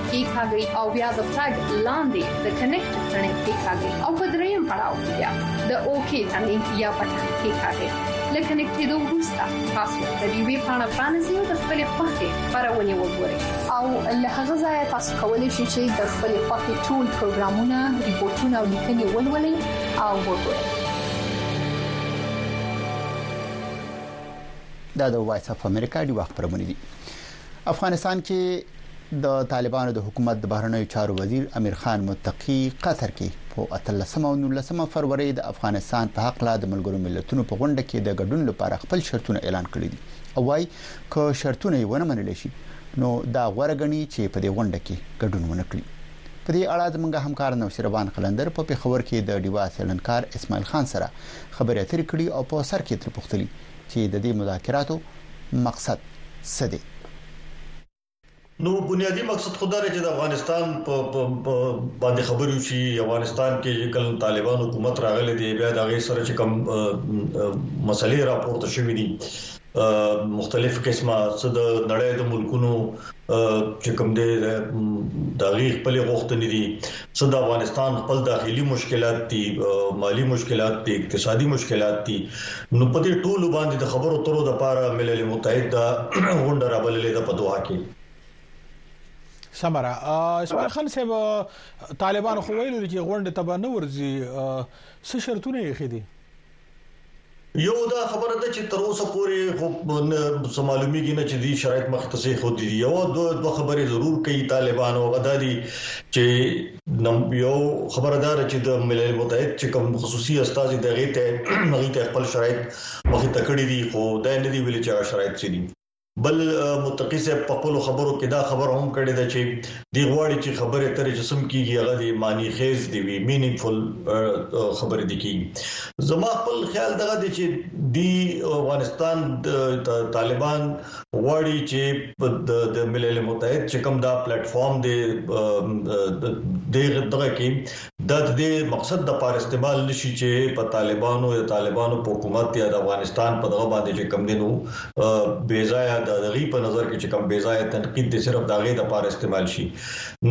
کیکاږي او بیا د فلګ لاندې د کنیکټ تڼۍ کیکاږي او په دریم پړاو کې بیا د اوکی تڼۍ یا بټن کیکاږي لکه نکټېدو وروسته تاسو د دې وی پاڼه پرانیزئ او د خپل خوښې خبرونه وګورئ او له هغه ځایه تاسو کولی شئ چې د خپل خوښې ټول پروګرامونه ریپورتونه او لیکنې ولولئ او وګورئ دا د وایس اف امریکا دی وخت پرمونې دي افغانستان کې د طالبانو د حکومت د بهرنیو چارو وزیر امیر خان متقی قطر کې په 13 او 19 فروری د افغانستان په حق لا د ملګرو ملتونو په غونډه کې د ګډون لپاره خپل شرطونه اعلان کړي دي او وايي که شرطونه یې ونه منل شي نو دا غوړه غني چې په دې غونډه کې ګډون ونه کړي په دې اړه زموږ همکار نوشیروان قلندر په پیښور کې د ډیوا سیلنکار اسماعیل خان سره خبرې اترې کړې او په سر کې تر پوښتنې چی ددی مذاکراتو مقصد څه دی؟ نو بنیادی مقصد خو دا دی چی د افغانستان په باندی خبری وشی، افغانستان کی چی کله طالبان حکومت راغلی دی بیا د هغی سره چی کوم مسئلی راپورته شوی دی مختلف قسمه څه د نړی د ملکونو چې کوم دی د غي خپل غوښتنې دي څه د افغانستان خپل داخلي مشکلات دي مالی مشکلات دي اقتصادي مشکلات دي نو په دې ټولو باندې د خبرو ترو د پاره ملل متحد دا غونډه را بللې ده په دوه کې سمرا اسماعیل خان صاحب طالبان خو ویل چې غونډه تبه نه ورزي څه شرطونه یې خېدي یو دا خبره ده چې تر اوسه پورې خو څه معلومیږي نه چې دې شرایط مخ ته څه خو دي یو دوه دوه خبرې ضرور کوي طالبان او غدادي چې نم یو خبردار چې د ملل متحد چې کوم خصوصي استاد دغه ته مغي ته خپل شرایط مخ ته کړی دي خو دا نه دی ویل چې شرایط څه دي بل متقی صاحب په خپل خبرو کې دا خبره هم کړې ده چې دی غواړي چې خبره ترې چې سم کیږي هغه د معنی خیز دی وی مینینګفل خبره دي کیږي زما خپل خیال دغه دی چې دی افغانستان طالبان غواړي چې د ملل متحد چې کوم دا پلیټ فارم دی دغه کې دا د دې مقصد د پاره استعمال نه شي چې په طالبانو یا طالبانو په حکومت یا د افغانستان په دغه باندې چې کم دي نو بې ځایه د دغې په نظر کې چې کم بې ځایه تنقید دې صرف داغه د پاره استعمال شي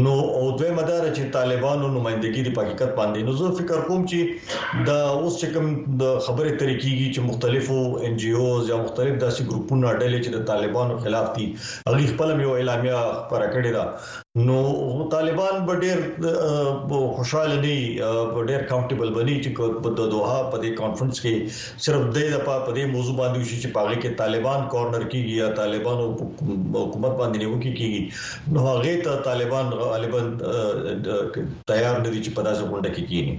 نو او دوی مدار چې طالبانو نمائندګي د حقیقت باندې نو زه فکر کوم چې دا اوس چې کم د خبرې طریقېږي چې مختلفو ان جی اوز یا مختلف داسې ګروپونو ډلې چې د طالبانو خلاف دي هغه خپل یو اعلامیه پر کړی دا نو طالبان به ډیر خوشاله نه په ډیر کمفټیبل بنی چې په دوه په دې کانفرنس کې صرف د دې لپاره په دې موضوع باندې شي چې پاره کې طالبان کارنر کیږي یا طالبان او حکومت باندې نیوکه کیږي نو هغه ته طالبان غالبا تیار نه دي چې په داسې غونډه کې کیږي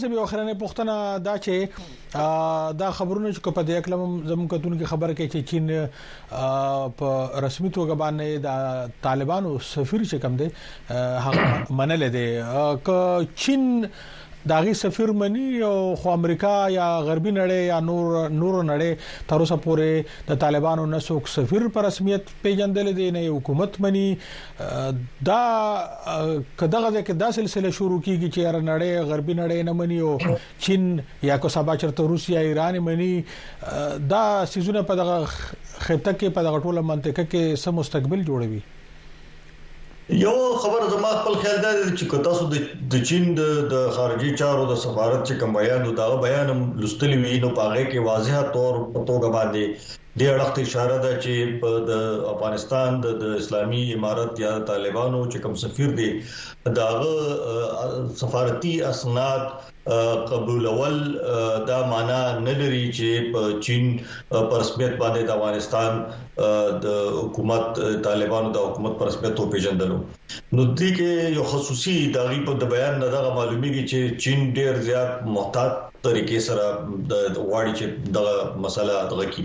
زه به اخرنه پښتنه دا چې دا خبرونه چې په دې اکلم زموږ کتونکو خبر کې چې چین په رسمي توګه باندې د طالبانو سفیر چې کم دی هغه منل دي ک چین داغي سفیر منی او خو امریکا یا غربي نړۍ یا نور نور نړۍ تر اوسه پورې د طالبانو نسوک سفیر پر رسمیت پیژندل دي نه حکومت منی دا کداغه ځکه دا سلسله شروع کیږي چې هر نړۍ غربي نړۍ نه مني او چین یا کو سبا چرته روسیا ایران مني دا سيزونه په دغه خطه کې په دغه ټوله منطقه کې سم مستقبل جوړوي یو خبر زما خپل خیال دا دی چې کتا سو د چین د خارجي چارو د سفارت چې کوم بیان دا بیان لستلی وی نو پاره کې واضح تور په توګه باندې دې اړخ ته اشاره ده چې په د افغانستان د د اسلامي امارت یا طالبانو چې کوم سفیر دی د هغه سفارتي اسناد قبولول دا معنا نه لري چې په چین پر رسمیت باندې د افغانستان د حکومت طالبانو د حکومت پر رسمیت پیژندلو نو دي کې یو خصوصي داغي په بیان نه دغه معلومیږي چې چین ډیر زیات محتاط طریقې سره د غواړي چې دغه مسله دغه کی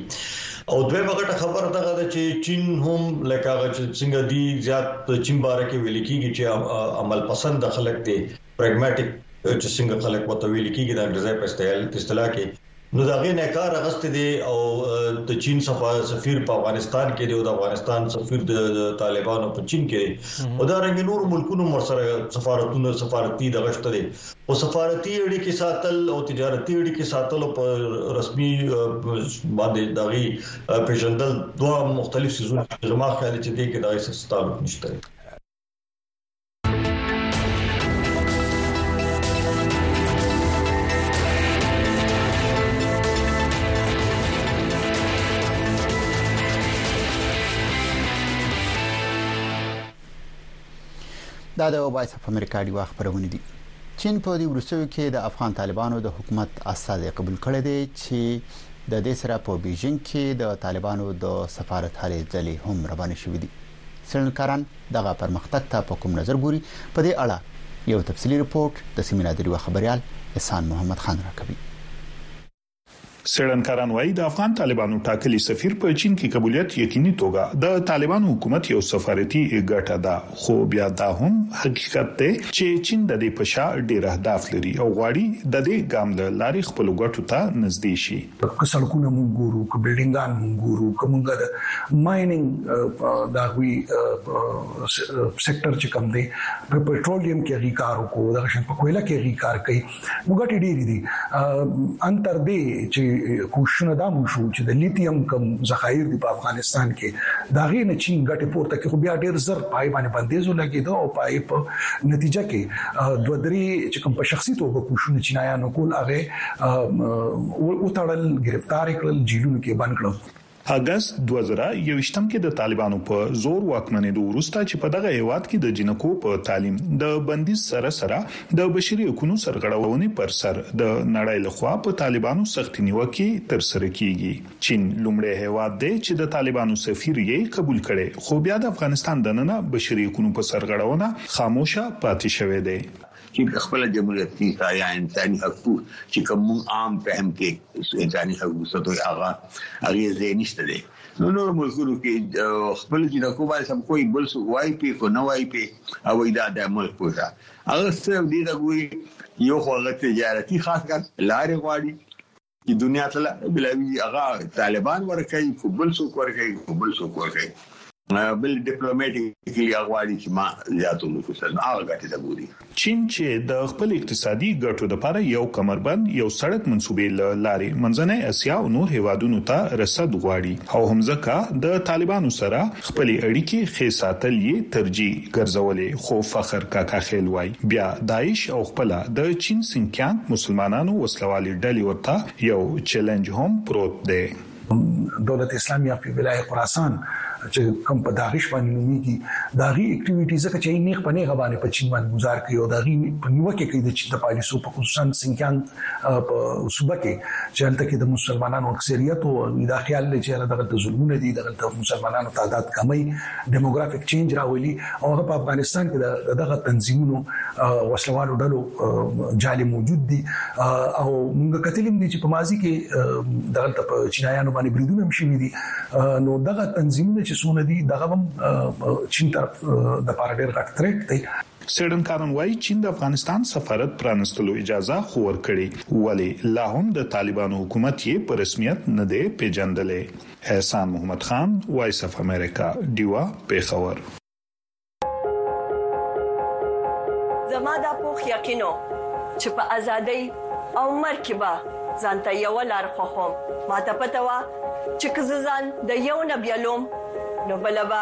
او دوی مګټه خبره دغه ده چې چین هم لکه هغه چې څنګه دي زیات چین باره کې ویل کیږي چې عمل پسند خلک دي پرګماټیک چې څنګه خلک وتویل کیږي د انګریزي په استعمال اصطلاح کې نو د هغې نه کار اغستې دی او د چین سفیر په افغانستان کې دی او د افغانستان سفیر د طالبانو په چین کې دی او دا رنګ نور ملکونو مرسره سفارتونه سفارتي د غشت دی او سفارتي اړیکې ساتل او تجارتي اړیکې ساتل په رسمي باندې دغه پیژندل دوه مختلف سيزونه زما خیال چې دې کې دغه څه تعلق نشته دا د وایس اف امریکا دی واخ پرونه دي چین په دې ورسوي کې د افغان طالبانو د حکومت استاد قبول کړی دی چې د دې سره په بیجینګ کې د طالبانو د سفارت هلې ځلې هم روان شوې دي څېړنکاران دغه پرمختګ ته په کوم نظر ګوري، په دې اړه یو تفصیلي رپوټ د سیمینار د ډیوه خبریال احسان محمد خان راکوي. څېړنکاران وايي، د افغان طالبانو ټاکلی سفیر په چین کې قبولیت یقیني توګه د طالبانو حکومت یو سفارتي ګټه ده، خو بیا دا هم حقیقت دی چې چین د دې په شا ډېر اهداف لري او غواړي د دې ګام له لارې خپلو ګټو ته نزدې شي. ته که سړکونه مونږ ګورو که بلډینګان مونږ ګورو که مونږ د مایننګ د هغوی سېکټر چې کوم دی په پېټرولیم کې هغوی کار وکړو دغه شان په کویله کې هغوی کار کوي نو ګټې ډېرې دي ان تر دې چې کوششونه دا هم وشو چې د لیتیم کوم ذخایر دي په افغانستان کې د هغې نه چین ګټې پورته کړي خو بیا ډېر زر پای باندې بندیز ولګېده او پای په نتیجه کې دوه درې چې کوم په شخصي توګه کوششونه چینایانو کول هغه وتړل گرفتار کړل جیلونو کې بند کړل اګست 2021 کې د طالبانو په زور واکمنېدو وروسته چې په دغه هیواد کې د جنکو په تعلیم د بندیز سره سره د بشري حقوقو سرغړونې پر سر د نړۍ لخوا په طالبانو سخت نیوکې تر سره کیږي چین لومړی هیواد دی چې د طالبانو سفیر یې قبول کړي خو بیا د افغانستان دننه بشري حقوقو په سرغړونه خاموشه پاتې شوې ده چی خپل جمهوریت کی سا یا انسانی حق کو چی کوم مون عام فهم کی انسانی حق کو ستو آغا اغی زی نشته دی نو نور ملکونو کی خپل جی دکو بای سب کوئی بل سو وائی پی کو نو وائی پی او ایدا دا ملک پوزا اغا سب دیتا گوی یو خو اغا تجارتی خاص کر لاری غواری د دنیا تل بلاوی هغه طالبان ورکړي کو بل څوک ورکړي کو بل څوک ورکړي بل ډیپلوماټیکلی غواړي چې ما زیاتو نکو سره هغه ګټه د ګوري چین چې د خپل اقتصادي ګټو لپاره یو کمربند یو سړک منسوبې لارې منځنۍ اسیا او نور هیوادونو ته رسد غواړي او همزکه د طالبانو سره خپلې اړیکې ښې ساتل یې ترجیح ګرځولې، خو فخر کاکاخیل وايي، بیا داعش او خپله د چین سینکیانګ مسلمانانو وسله والې ډلې ورته یو چیلنج هم پروت دی. دولت اسلامي فی ولایه خراسان چې کوم په داعش باندې نومېږي، د هغوی اکټیویټي ځکه چې هغوی نېغ په نېغه باندې په چین باندې ګوزار کوي او د هغوی په نیوکه کې د چین د پالیسو په خصوصاً سینکیانګ، په صوبه کې چې هلته کې د مسلمانانو اکثریت او دا خیال دی چې دغه د ظلمونه دي دغه د مسلمانانو تعداد کمی دیموګرافیک چینج راولي او هغه په افغانستان کې دغه تنظیمونو وسلوالو ډلو جالي موجود دي او موږ کتلیم دي چې په ماضي کې دغه په چینایانو باندې بریدونه هم شوي دي نو دغه تنظیمونه چې سونه دي دغه هم چین طرف د پاره ډیر غټ تریټ دی څېړنکاران وايي، چین د افغانستان سفارت پرانستلو اجازه خو ورکړې، ولې لا هم د طالبانو حکومت یې په رسمیت نه دی پېژندلی. احسان محمد خان، وایس اف امریکا، ډیوه، پېښور. زما دا پوخ یقین و چې په ازادۍ او مرګ کې به ځانته یوه لار خوښوم، ماته پته وه چې که زه ځان د یو نه بیلوم نو بله به.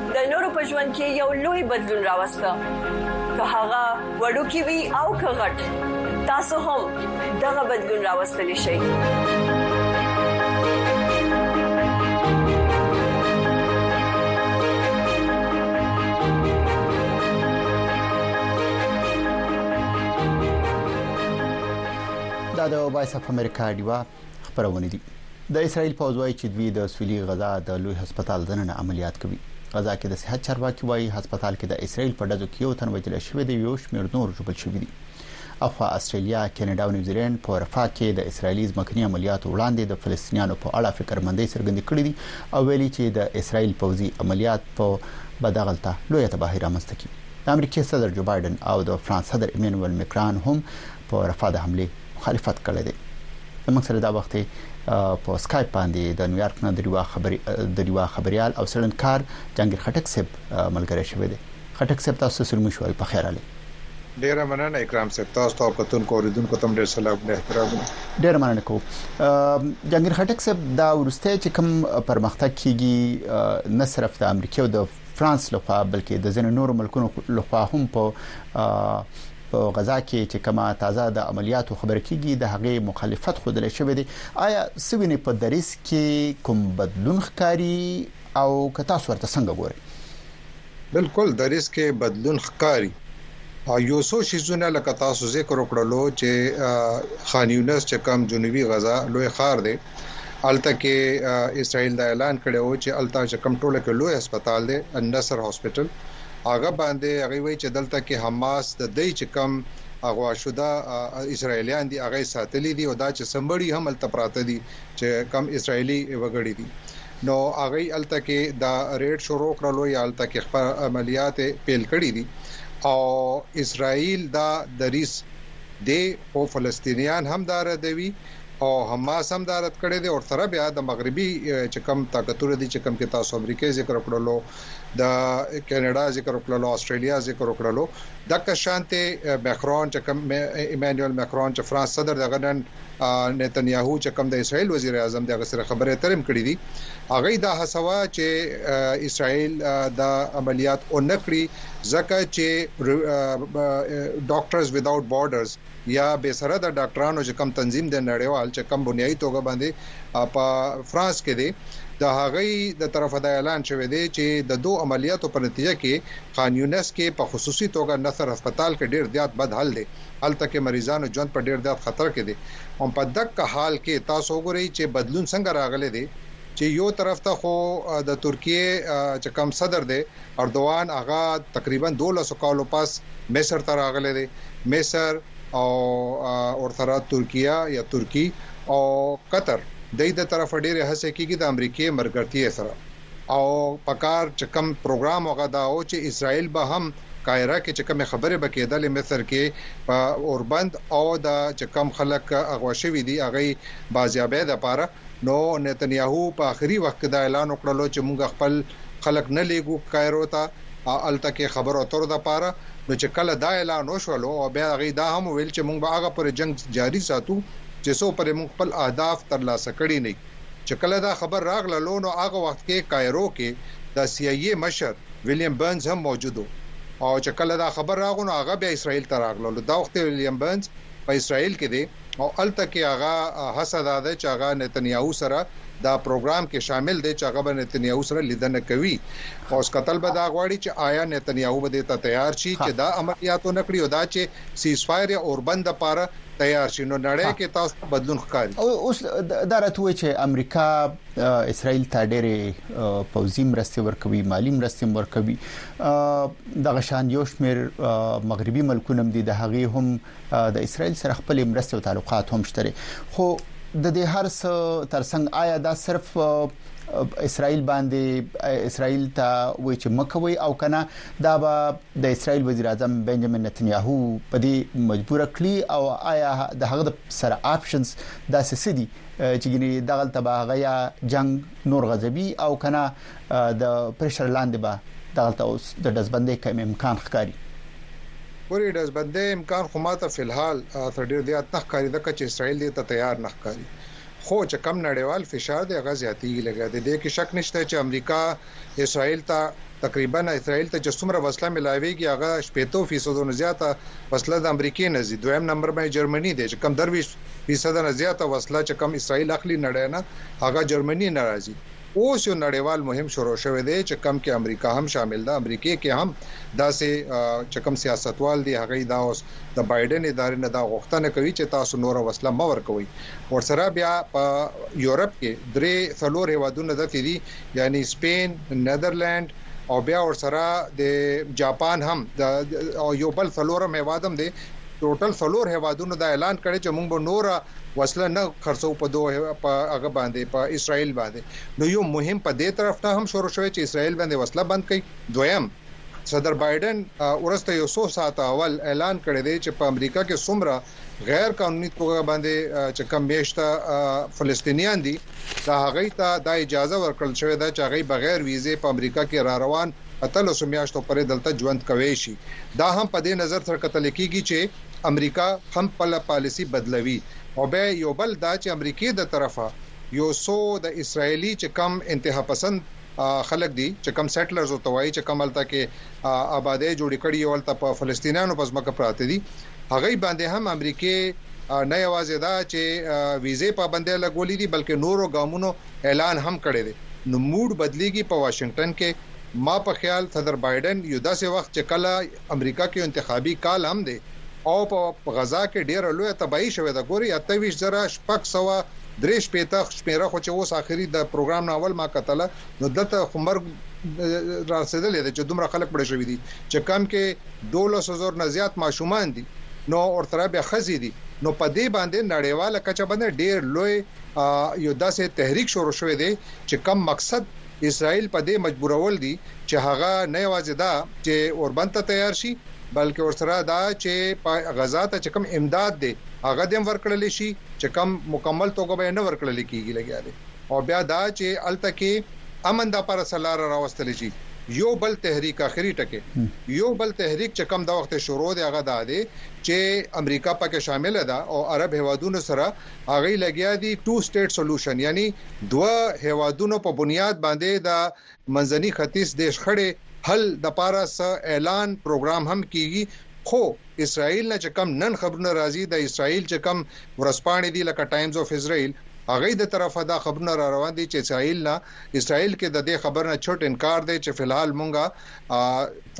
د نورو په ژوند کې یو لوی بدلون راوسته که هغه وړوکی وي او که غټ تاسو هم دغه بدلون راوستلی شئ دا د وایس اف امریکا ډیوه خبرونه دي د اسرایل پوځ وایي چې دوی د سویلي غزا د لوی هسپتال دننه عملیات کوي غزا کې د صحت چارواکي وایي هسپتال کې د اسرایل په ډزو کې یو تن وژل شوی دی یو شمېر نور ژوبل شوی دی اخوا استرالیا کاناډا او نیوزیلند په رفاه کې د اسرایلی ځمکني عملیاتو وړاندې د فلسطینیانو په اړه فکرمندۍ څرګندې کړې دي او ویلي چې د اسرایل پوځي عملیات په بدغلطه لوی تباهي رامنځته کړي د امریکای صدر جو بایډن او د فرانس صدر ایمنوئل مکران هم په رفاه د حملې مخالفت کړی دی. زموږ سره دا وخت په سکایپ باندې د نیویارک نه د ریوا خبریال او څېړنکار جهانګیر خټک صاحب ملګری شوی دی. خټک صاحب تاسو ته سلمي شوي په خیر راغلی. ډیره مننه اکرام صاحب تاسو ته او کتونکو اوریدونکو ته هم ډیر سلام او احترامونه. ډیره مننه کوو جهانګیر خټک صاحب دا ورسته چې کوم پرمختګ کیږي نه صرف د امریکا او د فرانس له خوا بلکې د ځینو نورو ملکونو له خوا هم په په غزا کې چې کما تازه د عملیاتو خبر کیږي د هغې مخالفت خود لري شوې دي آیا سوینه په دریس کې کوم بدلون ښکاری او که تاسو ورته څنګه ګورئ بالکل دریس کې بدلون ښکاری یو څو شیزونه لکه تاسو ذکر وکړلو چې خان یونس چې کم جنوبي غزا لوی خار دی هلته کې اسرائیل دا اعلان کړی و چې هلته چې کوم ټوله کې لوی هسپتال دی النصر هاسپټل هغه باندې هغه وایي چې دلته کې حماس د دې چې کوم اغوا شوده اسرایلیان دي هغه ساتلي دي او دا چې سمړي هم هلته پراته دي چې کم اسرایلی وګړي دي نو هغه الته کې دا ریډ شروع کړلو یا الته کې خپل عملیات پیل کړی دي او اسرائیل دا دریس دی خو فلسطینیان هم دا ردوي او حماس هم دا رد کړی دی او تر بیا د مغربي چې کوم طاقتونه دي چې کوم کې تاسو امریکای ذکر کړلو د کینیډا ذکر کړلو استرالیا ذکر کړلو د کشانته مکرون چې کوم ایمانوئل مکرون چې فرانس صدر دغه نن نتنیاهو چې کوم د اسرایل وزیر اعظم دغه سره خبرې ترم کړې دي هغه دا هڅوا چې اسرایل د عملیات اونکړي ځکه چې ډاکټرز وداوت بارډرز یا بې سره د ډاکټرانو چې کوم تنظیم دی نړیوال چې کوم بنیایي توګه باندې په فرانس کې دی د هغوی د طرفه دا اعلان شوی دی چې د دو عملیاتو په نتیجه کې خان یونس کې په خصوصي توګه نصر هسپتال کې ډیر زیات بد حل دی هلته کې مریضانو ژوند په ډیر زیات خطر کې دی او په دک حال کې تاسو وګورئ چې بدلون څنګه راغلی دی چې یو طرف ته خو د ترکیې چې کوم صدر دی اردوان اغا تقریبا دولسو کالو پس مصر ته راغلی دی، مصر او ورسره ترکیه یا ترکي او قطر ددی د طرفه ډیرې هڅې کیږي د امریکې ملګرتیې سره او په کار چې کوم پروګرام و هغه دا و چې اسراییل به هم قاهره کې چې کومې خبرې به کیدلې مصر کې په اوربند او دا چې کوم خلک اغوا شوي دي هغوی بازیابۍ لپاره نو نتنیاهو په اخري وخت کې دا اعلان وکړلو چې مونږ خپل خلک نه لیږو کایرو ته او هلته کې خبرو اترو دپاره نو چې کله دا اعلان وشولو او بیا هغوی دا هم وویل چې مونږ به هغه پورې جنګ جاري ساتو چې څو پورې مونږ خپل اهداف تر لاسه کړي نه چې کله دا خبر راغللو نو هغه وخت کې کایرو کې د سي آی ای مشر ویلیم برنز هم موجود وو او چې کله دا خبر راغو نو هغه بیا اسراییل ته راغللو دا وخت کې ویلیم برنز په اسرائیل کې دی او هلته کې هغه هڅه دا ده چې هغه نتنیاهو سره دا پروګرام کې شامل دی چې هغه به نتنیاهو سره لیدنه کوي اوس کتل به دا غواړي چې آیا نتنیاهو به دې ته تیار شي چې دا عملیات ونه کړي او دا چې سیز فایر یا اوربند لپاره تیار شي نو نړۍ کې تاسو بدلون ښکاري اوس دا راته وایي چې امریکا اسرائیل ته ډېرې پوځي مرستې ورکوي مالی مرستې ورکوي دغه شان یو شمېر مغربي ملکونه هم دي د هغوی هم د اسرایل سره خپل مرستې او تعلقات هم شته خو د دې هر څه ترڅنګ آیا دا صرف اسرایل باندې اسرایل ته وایي چې مکوي او کنه دا به د اسرایل وزیر اعظم بنجامین نتنیاهو په دې مجبور کړی او آیا د هغه سره آپشنز داسې سدي چې ګنې دغلت به هغه یا جنگ نور غزبي او کنه د پريشر لاندې به دغلته اوس د ډزبندۍ کوم امکان ښکاري؟ ګوري ډزبندۍ امکان خو ماته فی الحال تر ډیر زیات نه ښکاري ځکه چې اسرائیل دې ته تیار نه ښکاري خو چې کم نړیوال فشار دی هغه زیاتیږي لګیا دی دې کې شک نشته چې امریکا اسرائیل ته تقریبا اسرائیل ته چې څومره وسله ملاويږي هغه 80% نه زیاته وسله د امریکې نه زی دویم نمبر باندې جرمني دی چې کم درويش فیصد نه زیاته وسله چې کم اسرائیل اخلي نړۍ نه هغه جرمني ناراضي اوس یو نړیوال مهم شروع شوی دی چې کم کې امریکا هم شامل ده امریکې کې هم داسې چې کم سیاستوال دی هغه یې دا اوس د بایډن ادارې نه دا غوښتنه کوي چې تاسو نور وسله مه ورکوئ ورسره بیا په یورپ کې درې څلور هیوادونه داسې دي یعنی سپین نیدرلند او بیا ورسره د جاپان هم د یو بل څلورم هیواد هم دی ټوټل څلور هیوادونو دا اعلان کړی چې موږ به نوره وسله نه خرڅو په دو په هغه باندې په اسرائیل باندې نو یو مهم په دې طرف نه هم شروع شوی چې اسرائیل باندې وسله بند کړي دویم صدر بایډن ورسته یو څو ساعت اول اعلان کړی دی چې په امریکا کې څومره غیر قانوني توګه باندې چې کم میشته فلسطینیان دي دا هغه ته دا اجازه ورکړل شوې ده چې هغه بغیر ویزه په امریکا کې را روان اتلسو میاشتو پورې دلته ژوند کوی شي. دا هم په دې نظر سره کتل کیږي چې امریکا هم خپله پالیسي بدلوي او بیا یو بل دا چې امریکې د طرفه یو څو د اسرایلي چې کوم انتهاپسند خلک دي چې کوم سیټلرز ورته وایي چې کوم هلته کې آبادۍ جوړې کړي او هلته په فلسطینیانو په ځمکه پراته دي هغوی باندې هم امریکې نه یوازې دا چې ویزې پابندۍ لګولې دي بلکې نورو ګامونو اعلان هم کړی دی. نو موډ بدلیږي په واشنګټن کې ما په خیال صدر بایډن یو داسې وخت چې کله امریکا کې یو انتخابي کال هم دی او په غزا کې ډیره لویه تباهي شوې ده ګورئ اته ویشت زره شپږ سوه درې شپېته شمیره خو چې اوس اخري د پروګرام نه اول ما کتله نو دلته خو مرګ رارسیدلی دی چې دومره خلک مړه شوي دي چې کم کې دولسو زرو نه زیات ماشومان دي نو ورسره بیا ښځې دي نو په دې باندې نړیواله کچه باندې ډیر لوی یو داسې تحریک شروع شوی دی چې کوم مقصد اسراییل په دې مجبورول دي چې هغه نه یوازې دا چې اوربند ته تیار شي بلکې ورسره دا چې په غزا ته چې کوم امداد دی هغه دې هم ورکړل شي چې کوم مکمل توګه به یې نه ورکړل کیږي لګیا دی او بیا دا چې هلته کې امن دپاره څه لاره راوستل شي یو بل تحریک اخري ټکی یو بل تحریک چې کوم د وخت شروع دی هغه دا دی چې امریکا پکې شامله ده او عرب هېوادونو سره هغوی لګیا دي ټو سټیټ سلوشن یعنی دوه هیوادونو په بنیاد باندی د منځنی ختیځ د شخړی حل دپاره څه اعلان پروګرام هم کیږی خو اسراییل نه چې کوم نن خبرونه راځی د اسراییل چې کوم ورځپاڼی دي لکه ټایمز اف اسراییل هغوی د طرفه دا خبرونه را روان دي چې اسراییل نه اسراییل کې ددې خبر نه چټ انکار دی چې فلحال مونږ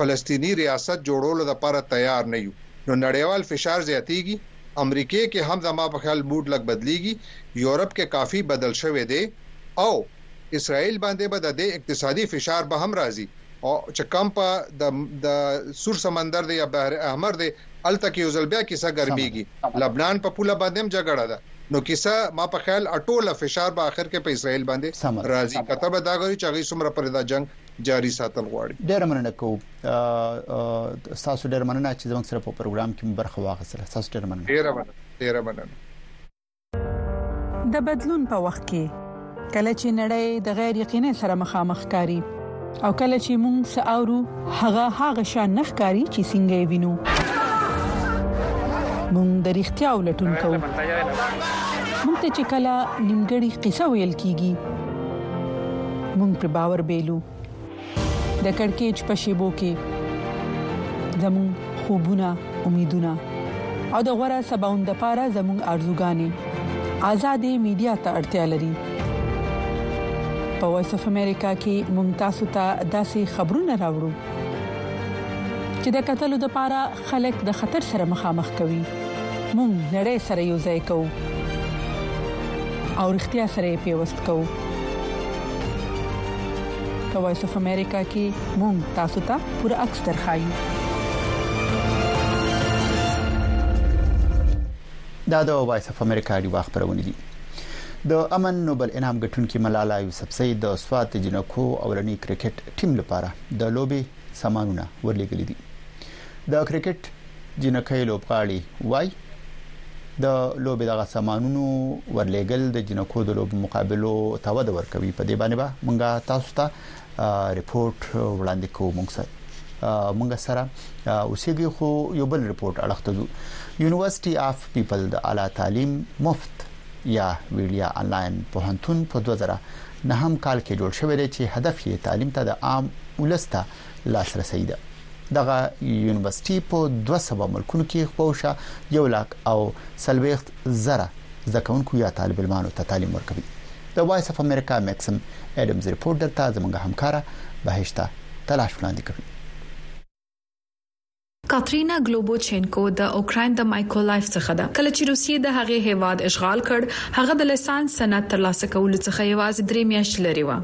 فلسطینی ریاست جوړولو دپاره تیار نه یو نو نړیوال فشار زیاتیږی. امریکې کې هم زما په خیال موډ لږ بدلیږي یورپ کې کافي بدل شوی دی او اسراییل باندې به د دې اقتصادي فشار به هم راځي او چې کوم په د د سور سمندر دی یا بحر احمر دی هلته کې یو ځل بیا کیسه ګرمیږي لبنان په پوله باندې هم جګړه ده نو کیسه ما په خیال ټوله فشار به اخر کې په اسراییل باندې راځي کته به دا غوي چې هغه څومره پر دا جنگ جاري ساتل غواړي. ډیره مننه کوو ستاسو ډیره مننه چې زموږ سره په پروګرام کې مو برخه واخیستله ستاسو ډیره مننه. ډیره مننه ډیره مننه. د بدلون په وخت کې کله چې نړۍ د غیر یقینۍ سره مخامخ ښکاري او کله چې موږ څه اورو هغه هغه شان نه ښکاري چې څنګه یې وینو موږ د رښتیا ولټون کوو موږ ته چې کله نیمګړی قصه ویل کیږي مونږ پر باور بیلو د کڑکېچ په شیبو کې زمون خوبونه امیدونه او د غوړه سباوند لپاره زمون ارزوګانې آزادې میډیا ته اړتیا لري په وایس اف امریکا کې مونږ تاسو ته داسې خبرونه راوړو چې د قتل لپاره خلک د خطر سره مخامخ کوي، موږ نړۍ سره یو ځای کوو او رښتیا سره یې پیوست کوو. په وایس اف امریکا کې موږ تاسو ته پوره عکس درښایو. دا د وایس اف امریکا ډیوه خبرونه دي د امن نوبل انعام ګټونکي ملالا یوسفزۍ د سوات د جنکو اولنی کرکټ ټیم لپاره د لوبي سامانونه ورلېږلي دي د کرکټ جنکۍ لوبغاړي وای د لوبې دغه سامانونو ورلېګل د جنکو د لوب مقابلو ته ود ورکوي په دې باندې به مونږه تاسو ته ریپورت وړاندې کوو مونږ سره مونږ سره اوسېږي خو یو بل ریپورت اړخته یونیورسيټي اف پیپل د اعلی تعلیم مفت یا ویړیا انلاین پوهنتون په دوه زره نهم کال کې جوړ شوی دی چې هدف یې تعلیم ته د عام ولس ته لاسرسي ده دغه یونیورسيټي په 200 ملکونو کې خپور شه یو لاک او سلويخت زره زده کوونکو یا طالب علمانو ته تعلیم ورکوي د وایس اف امریکا میکسم اډمز رپورټ دلته زموږ همکاره بهشته تلاش وړاندې کوي کاترینا ګلوبوچینکو د اوکراین د مایکولایف څخه ده کله چې روسیې د هغې هیواد اشغال کړ هغه د لسانس سند ترلاسه کولو څخه یوازې درې میاشتې لرې وه.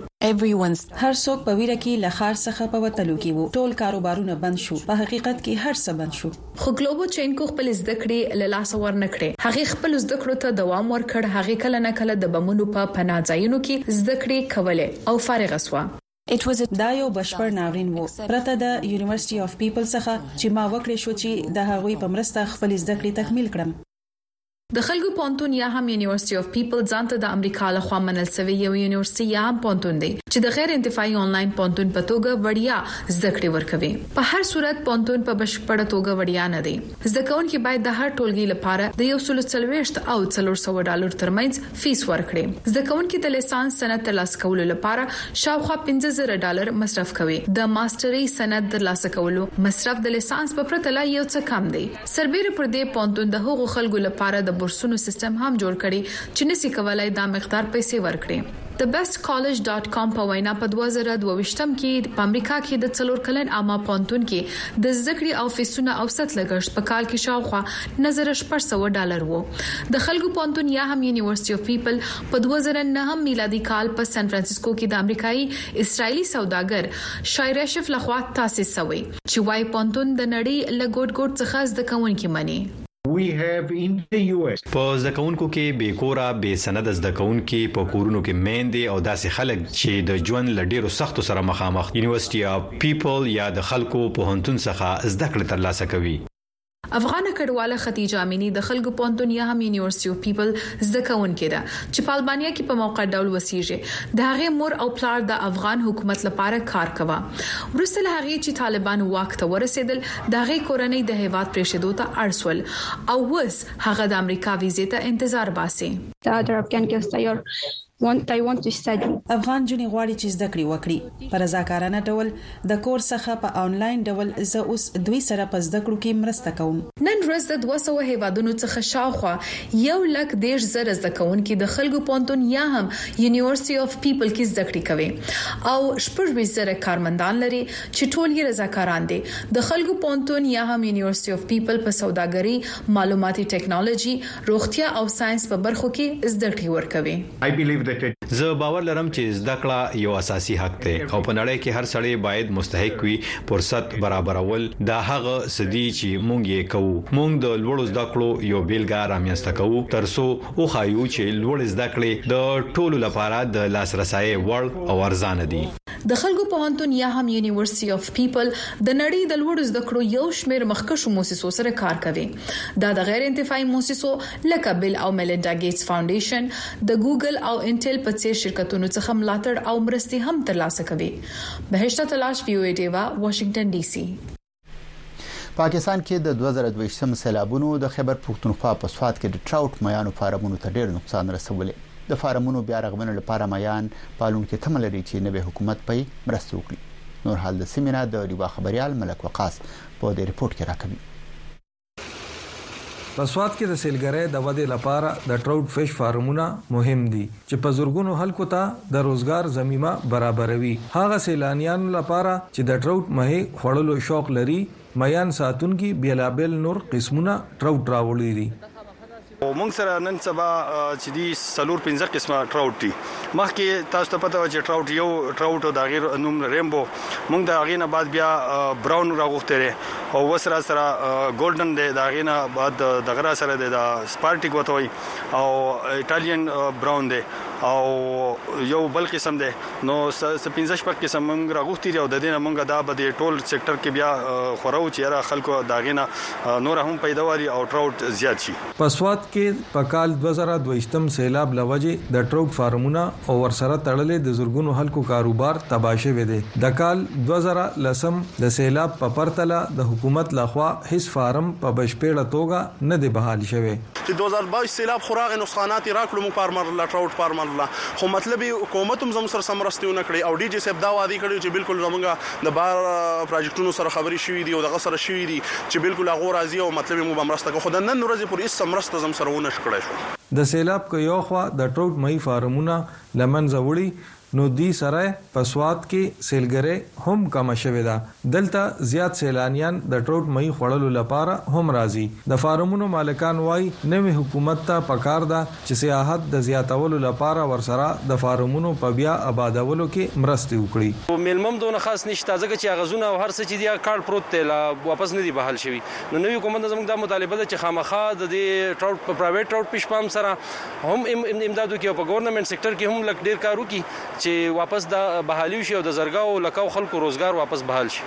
هر څوک په ویره کې له ښار څخه په وتلو کې وو، ټول کاروبارونه بند شو، په حقیقت کې هر څه بند شو. خو ګلوبوچینکو خپلې زده کړې له لاسه ورنه کړې، هغې خپلو زده کړو ته دوام ورکړ، هغې کله ناکله د بمونو په پناه ځایونو کې زده کړې کولې او فارغه شوه. دا یو بشپړ ناورین وو پرته د یونیورسټي اف پیپل څخه چي ما وکړی شو چي د هغوی په مرسته خپلي زده کړي تکمیل کړم. د خلګو پوهنتون یا هم یونیورسټي اف پیپل ځان ته د امریکا له خوا منل سوې یوه یونیورسټي یا هم پوهنتون دی چي د غیر انتفاعي انلاین پوهنتون په توګه وړیا زده کړي ورکوي. په هر صورت پوهنتون په بشپړه توګه وړیا نه دی. زده کوونکي باید د هر ټولګي له پاره د یو سلو څلوېښت او څلور سوه ډالرو تر منځ فیس ورکړي. زده کوونکي د لیسانس سند ترلاسه کولو لپاره شاوخوا پنځه زره ډالر مصرف کوي. د ماسټرۍ سند ترلاسه کولو مصرف د لیسانس په پرته لا یو څه کم دی. سربیره پر دې، پوهنتون د هغو خلکو لپاره د بورسونو سیستم هم جوړ کړی چې نسي کولای دا مقدار پیسې ورکړي. د بست کالج ډاټ کام په وینا، په دوه زره دوه ویشتم کې په امریکا کې د څلور کلن عامه پوهنتون کې د زده کړې او فیسونو اوسط لګښت په کال کې شاوخوا نه زره شپږ سوه ډالر وو. د خلکو پوهنتون یا هم یونیورسټي اف پیپل په دوه زره نهم میلادي کال په سان فرانسیسکو کې د امریکايي اسرایلي سوداګر شایرشف له خوا تاسیس سوی چې وایي پوهنتون د نړۍ له ګوټ ګوټ څخه زده کوونکي مني. په زده کوونکو کې بې کوره، بې سنده زده کوونکي، په کورونو کې میندې او داسې خلک چې د ژوند له ډېرو سختو سره مخامخ یونیورسټي اف پیپل یا د خلکو پوهنتون څخه زده کړې ترلاسه کوي. افغانه کډواله ختیجه امیني د خلکو پوهنتون یا هم یونیورسټي اف پیپل زده کوونکې ده چې په البانیا کې په موقت ډول وسیږي د هغې مور او پلار د افغان حکومت لپاره کار کوه وروسته له هغې چې طالبان واک ته ورسېدل د هغې کورنۍ د هیواد پریښدو ته اړ سول او اوس هغه د امریکا ویزې ته انتظار باسي. د عربستان کې استعار Want I want to study. افغان نجونې غواړي چې زده کړې وکړي. په رضاکارانه ډول د کور څخه په انلاین ډول زه اوس دوی سره په زده کړو کې مرسته کوم. نن ورځ د دوه سوه هېوادونو څخه شاوخوا یو لک دېرش زره زده کوونکي د خلکو پوهنتون یا هم یونیورسټي اف پیپل کې زده کړې کوي او شپږ ویشت زره کارمندان لري چې ټول یې رضاکاران دي. د خلکو پوهنتون یا هم یونیورسټي اف پیپل په سوداګرۍ، معلوماتي ټکنالوژي، روغتیا او ساینس په برخو کې زدهکړې ورکوي. زه باور لرم چې زدهکړه یو اساسي حق دی او په نړۍ کې هر سړی باید مستحق وي. فرصت برابرول دا هغه څه دي چې موږ یې کوو. موږ د لوړو زدهکړو یو بېلګه رامینځته کوو تر څو وښایو چې لوړې زدهکړې د ټولو لپاره د لاسرسي وړ او ارزانه دي. د خلکو پوهنتون یا هم یونیورسټي اف پیپل د نړۍ د لوړو زده کړو یو شمېر مخکښو موسسو سره کار کوي. دا د غیر انتفاعي موسسو لکه بل او میلینډا ګېټس فاونډېشن، د ګوګل او انټېل په څېر شرکتونو څخه ملاتړ او مرستې هم ترلاسه کوي. بهشته تلاش، وي او ای ډیوه، واشنګټن ډي سي. پاکستان کې د 2020م سیلابونو د خیبر پښتونخوا په سواد کې د ټراوټ میانو فارمونو ته ډیر نقصان رسولې د فارمونو بیا رغبنه لپاره میان پالون کې تمل لري چې نوې حکومت پي مرسته وکړي نور حال د سیمینار د ریوا خبريال ملک وقاص په دې رپورت کې راکوي په سوات کې د سیلګرۍ د ودې لپاره د ټراوټ فش فارمونه مهم دي چې په زرګونو خلکو ته د روزګار ضمیمه برابروي. هغه سیلانیانو لپاره چې د ټراوټ مهې خوړلو شوق لري، میان ساتونکي بیلابیل نور قسمونه ټراوټ راوړي دي. او موږ سره نن سبا چې دي څلور پنځه قسمه ټراوټ دي مخکې تاسو ته پته و چې ټراوټ یو ټراوټ او د هغې نوم ریمبو موږ د هغې نه بعد بیا براون راغوښتی دی او اوس را سره ګولډن دی د هغې نه بعد دغه را سره دی د سپارټیک ورته وایي او ایټالین براون دی او یو بل قسم دی نو څه پنځه شپږ کیسه مونږ راغوښتي دي او د دې نه مونږ دا به د ټول سیکټر کې بیا خوره وو چې یاره خلکو د هغې نه نوره هم پیده والي او ټراوټ زیات شي. په سوات کې په کال دوه زره دویشتم سیلاب له وجې د ټراوټ فارمونه او ورسره تړلی د زرګونو خلکو کاروبار تباه شوی دی. د کال دوه زره لسم د سیلاب په پرتله د حکومت له خوا هیڅ فارم په بشپېړه توګه نه دی بحال شوی. چې دوه زره بایس سیلاب خو راغی نسخانات یې راکړو موږ پارمر له ټراوټ پارمر له خو مطلب یې حکومت هم زموږ سره سم مرستې ونه کړې او ډي جي صاحب دا وعدې کړې چې بالکل زموږ د بار پراجیکټونو سره خبرې شوې دي او دغه سره شوې دي چې بالکل هغه راځي او مطلب یې موږ به مرسته کوو خو د نن ورځې پورې هیڅ مرسته زموږ سره ونه شو کړای. د سیلاب که یو خوا د ټراوټ مهي فارمونه له منځه وړي نو دي سره په سوات کې سېلګرۍ هم کمه شوې ده. دلته زيات سيلانيان د ټروټ مهي خوړلو لپاره هم راځي. د فارمونو مالکان وايي، نوي حکومت ته په کار ده چې سياحت د زياتولو لپاره ورسره د فارمونو په بيا ابادولو کې مرستې وکړي. خو مېلمه هم دونه خاص نه شته، ځکه چې اغزونه او هر څه چې دي هغه کاڼ پروت دی، لا واپس نه دي بحال شوي. نو نوي حکومت نه زموږ دا مطالبه ده چې خامخا د دې ټروټ په پرايويټ ټروټ فش فارم سره، هم امدادو کې او په ګورنمنت سکتور کې هم لک ډیر کار وکړي چې واپس د بحالي وشي او د زرګاو لکاو خلکو روزګار واپس بحال شي.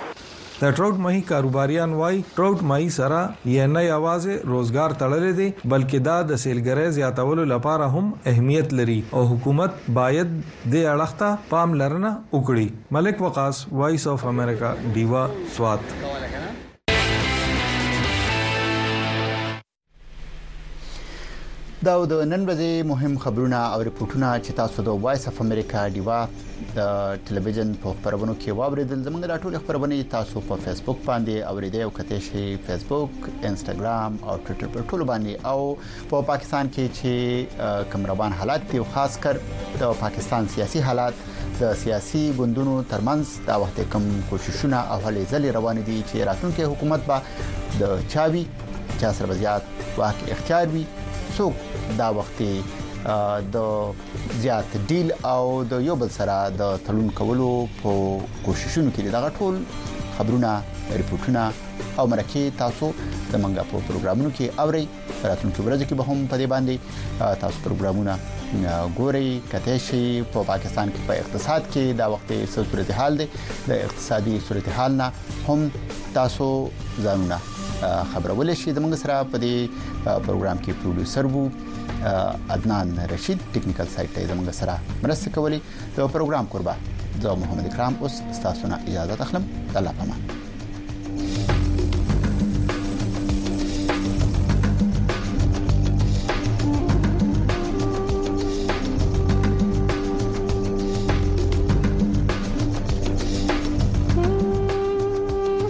د ټراوټ ماهي کاروباریان وايي، ټراوټ ماهي سره یې نه یوازې روزګار تړلی دی، بلکې دا د سیلګرۍ زیاتولو لپاره هم اهمیت لري او حکومت باید دې اړخ ته پام لرنه وکړي. ملک وقاص، وایس آف امریکا، ډیوه، سوات. دا د نن ورځې مهم خبرونه او رپورټونه چې تاسو د وایس اف امریکا دیوا د ټلویزیون په خبرونو کې واوریدل زموږ د ټولو خبرونه تاسو په فیسبوک باندې اوریدئ او کته شي فیسبوک انستګرام او ټوئیټر پر ټولو باندې او په پاکستان کې چې کوم روان حالات دی او خاص کر د پاکستان سیاسي حالات د سیاسي ګوندونو ترمنځ دا وخت کوم کوششونه او هلې ځلې روان دي چې راتلونکي حکومت به د چاوي چا سره زیات واک اختیار وي څوک دا وخت د زیات ډیل او د یو بل سره د تړون کولو په کوششونو کې دغه ټول خبرونه رپورټونه او مرکه تاسو د منګه په پروګرامونو کې اوري راتلونکي ورځې کې به هم په دې باندې تاسو پروګرامونه ګوري کته شي په پاکستان کې په اقتصاد کې دا وخت صورتحال دی د اقتصادي صورتحال نه هم تاسو ځانونه خبرول شي زموږ سره په دې پروګرام کې پروډوسر وو عدنان رشید ټیکنیکل سایت ته زموږ سره مرسته کولی دا پروګرام قربا زه محمد اکرام اوس تاسو نه اجازه تخلم الله پامان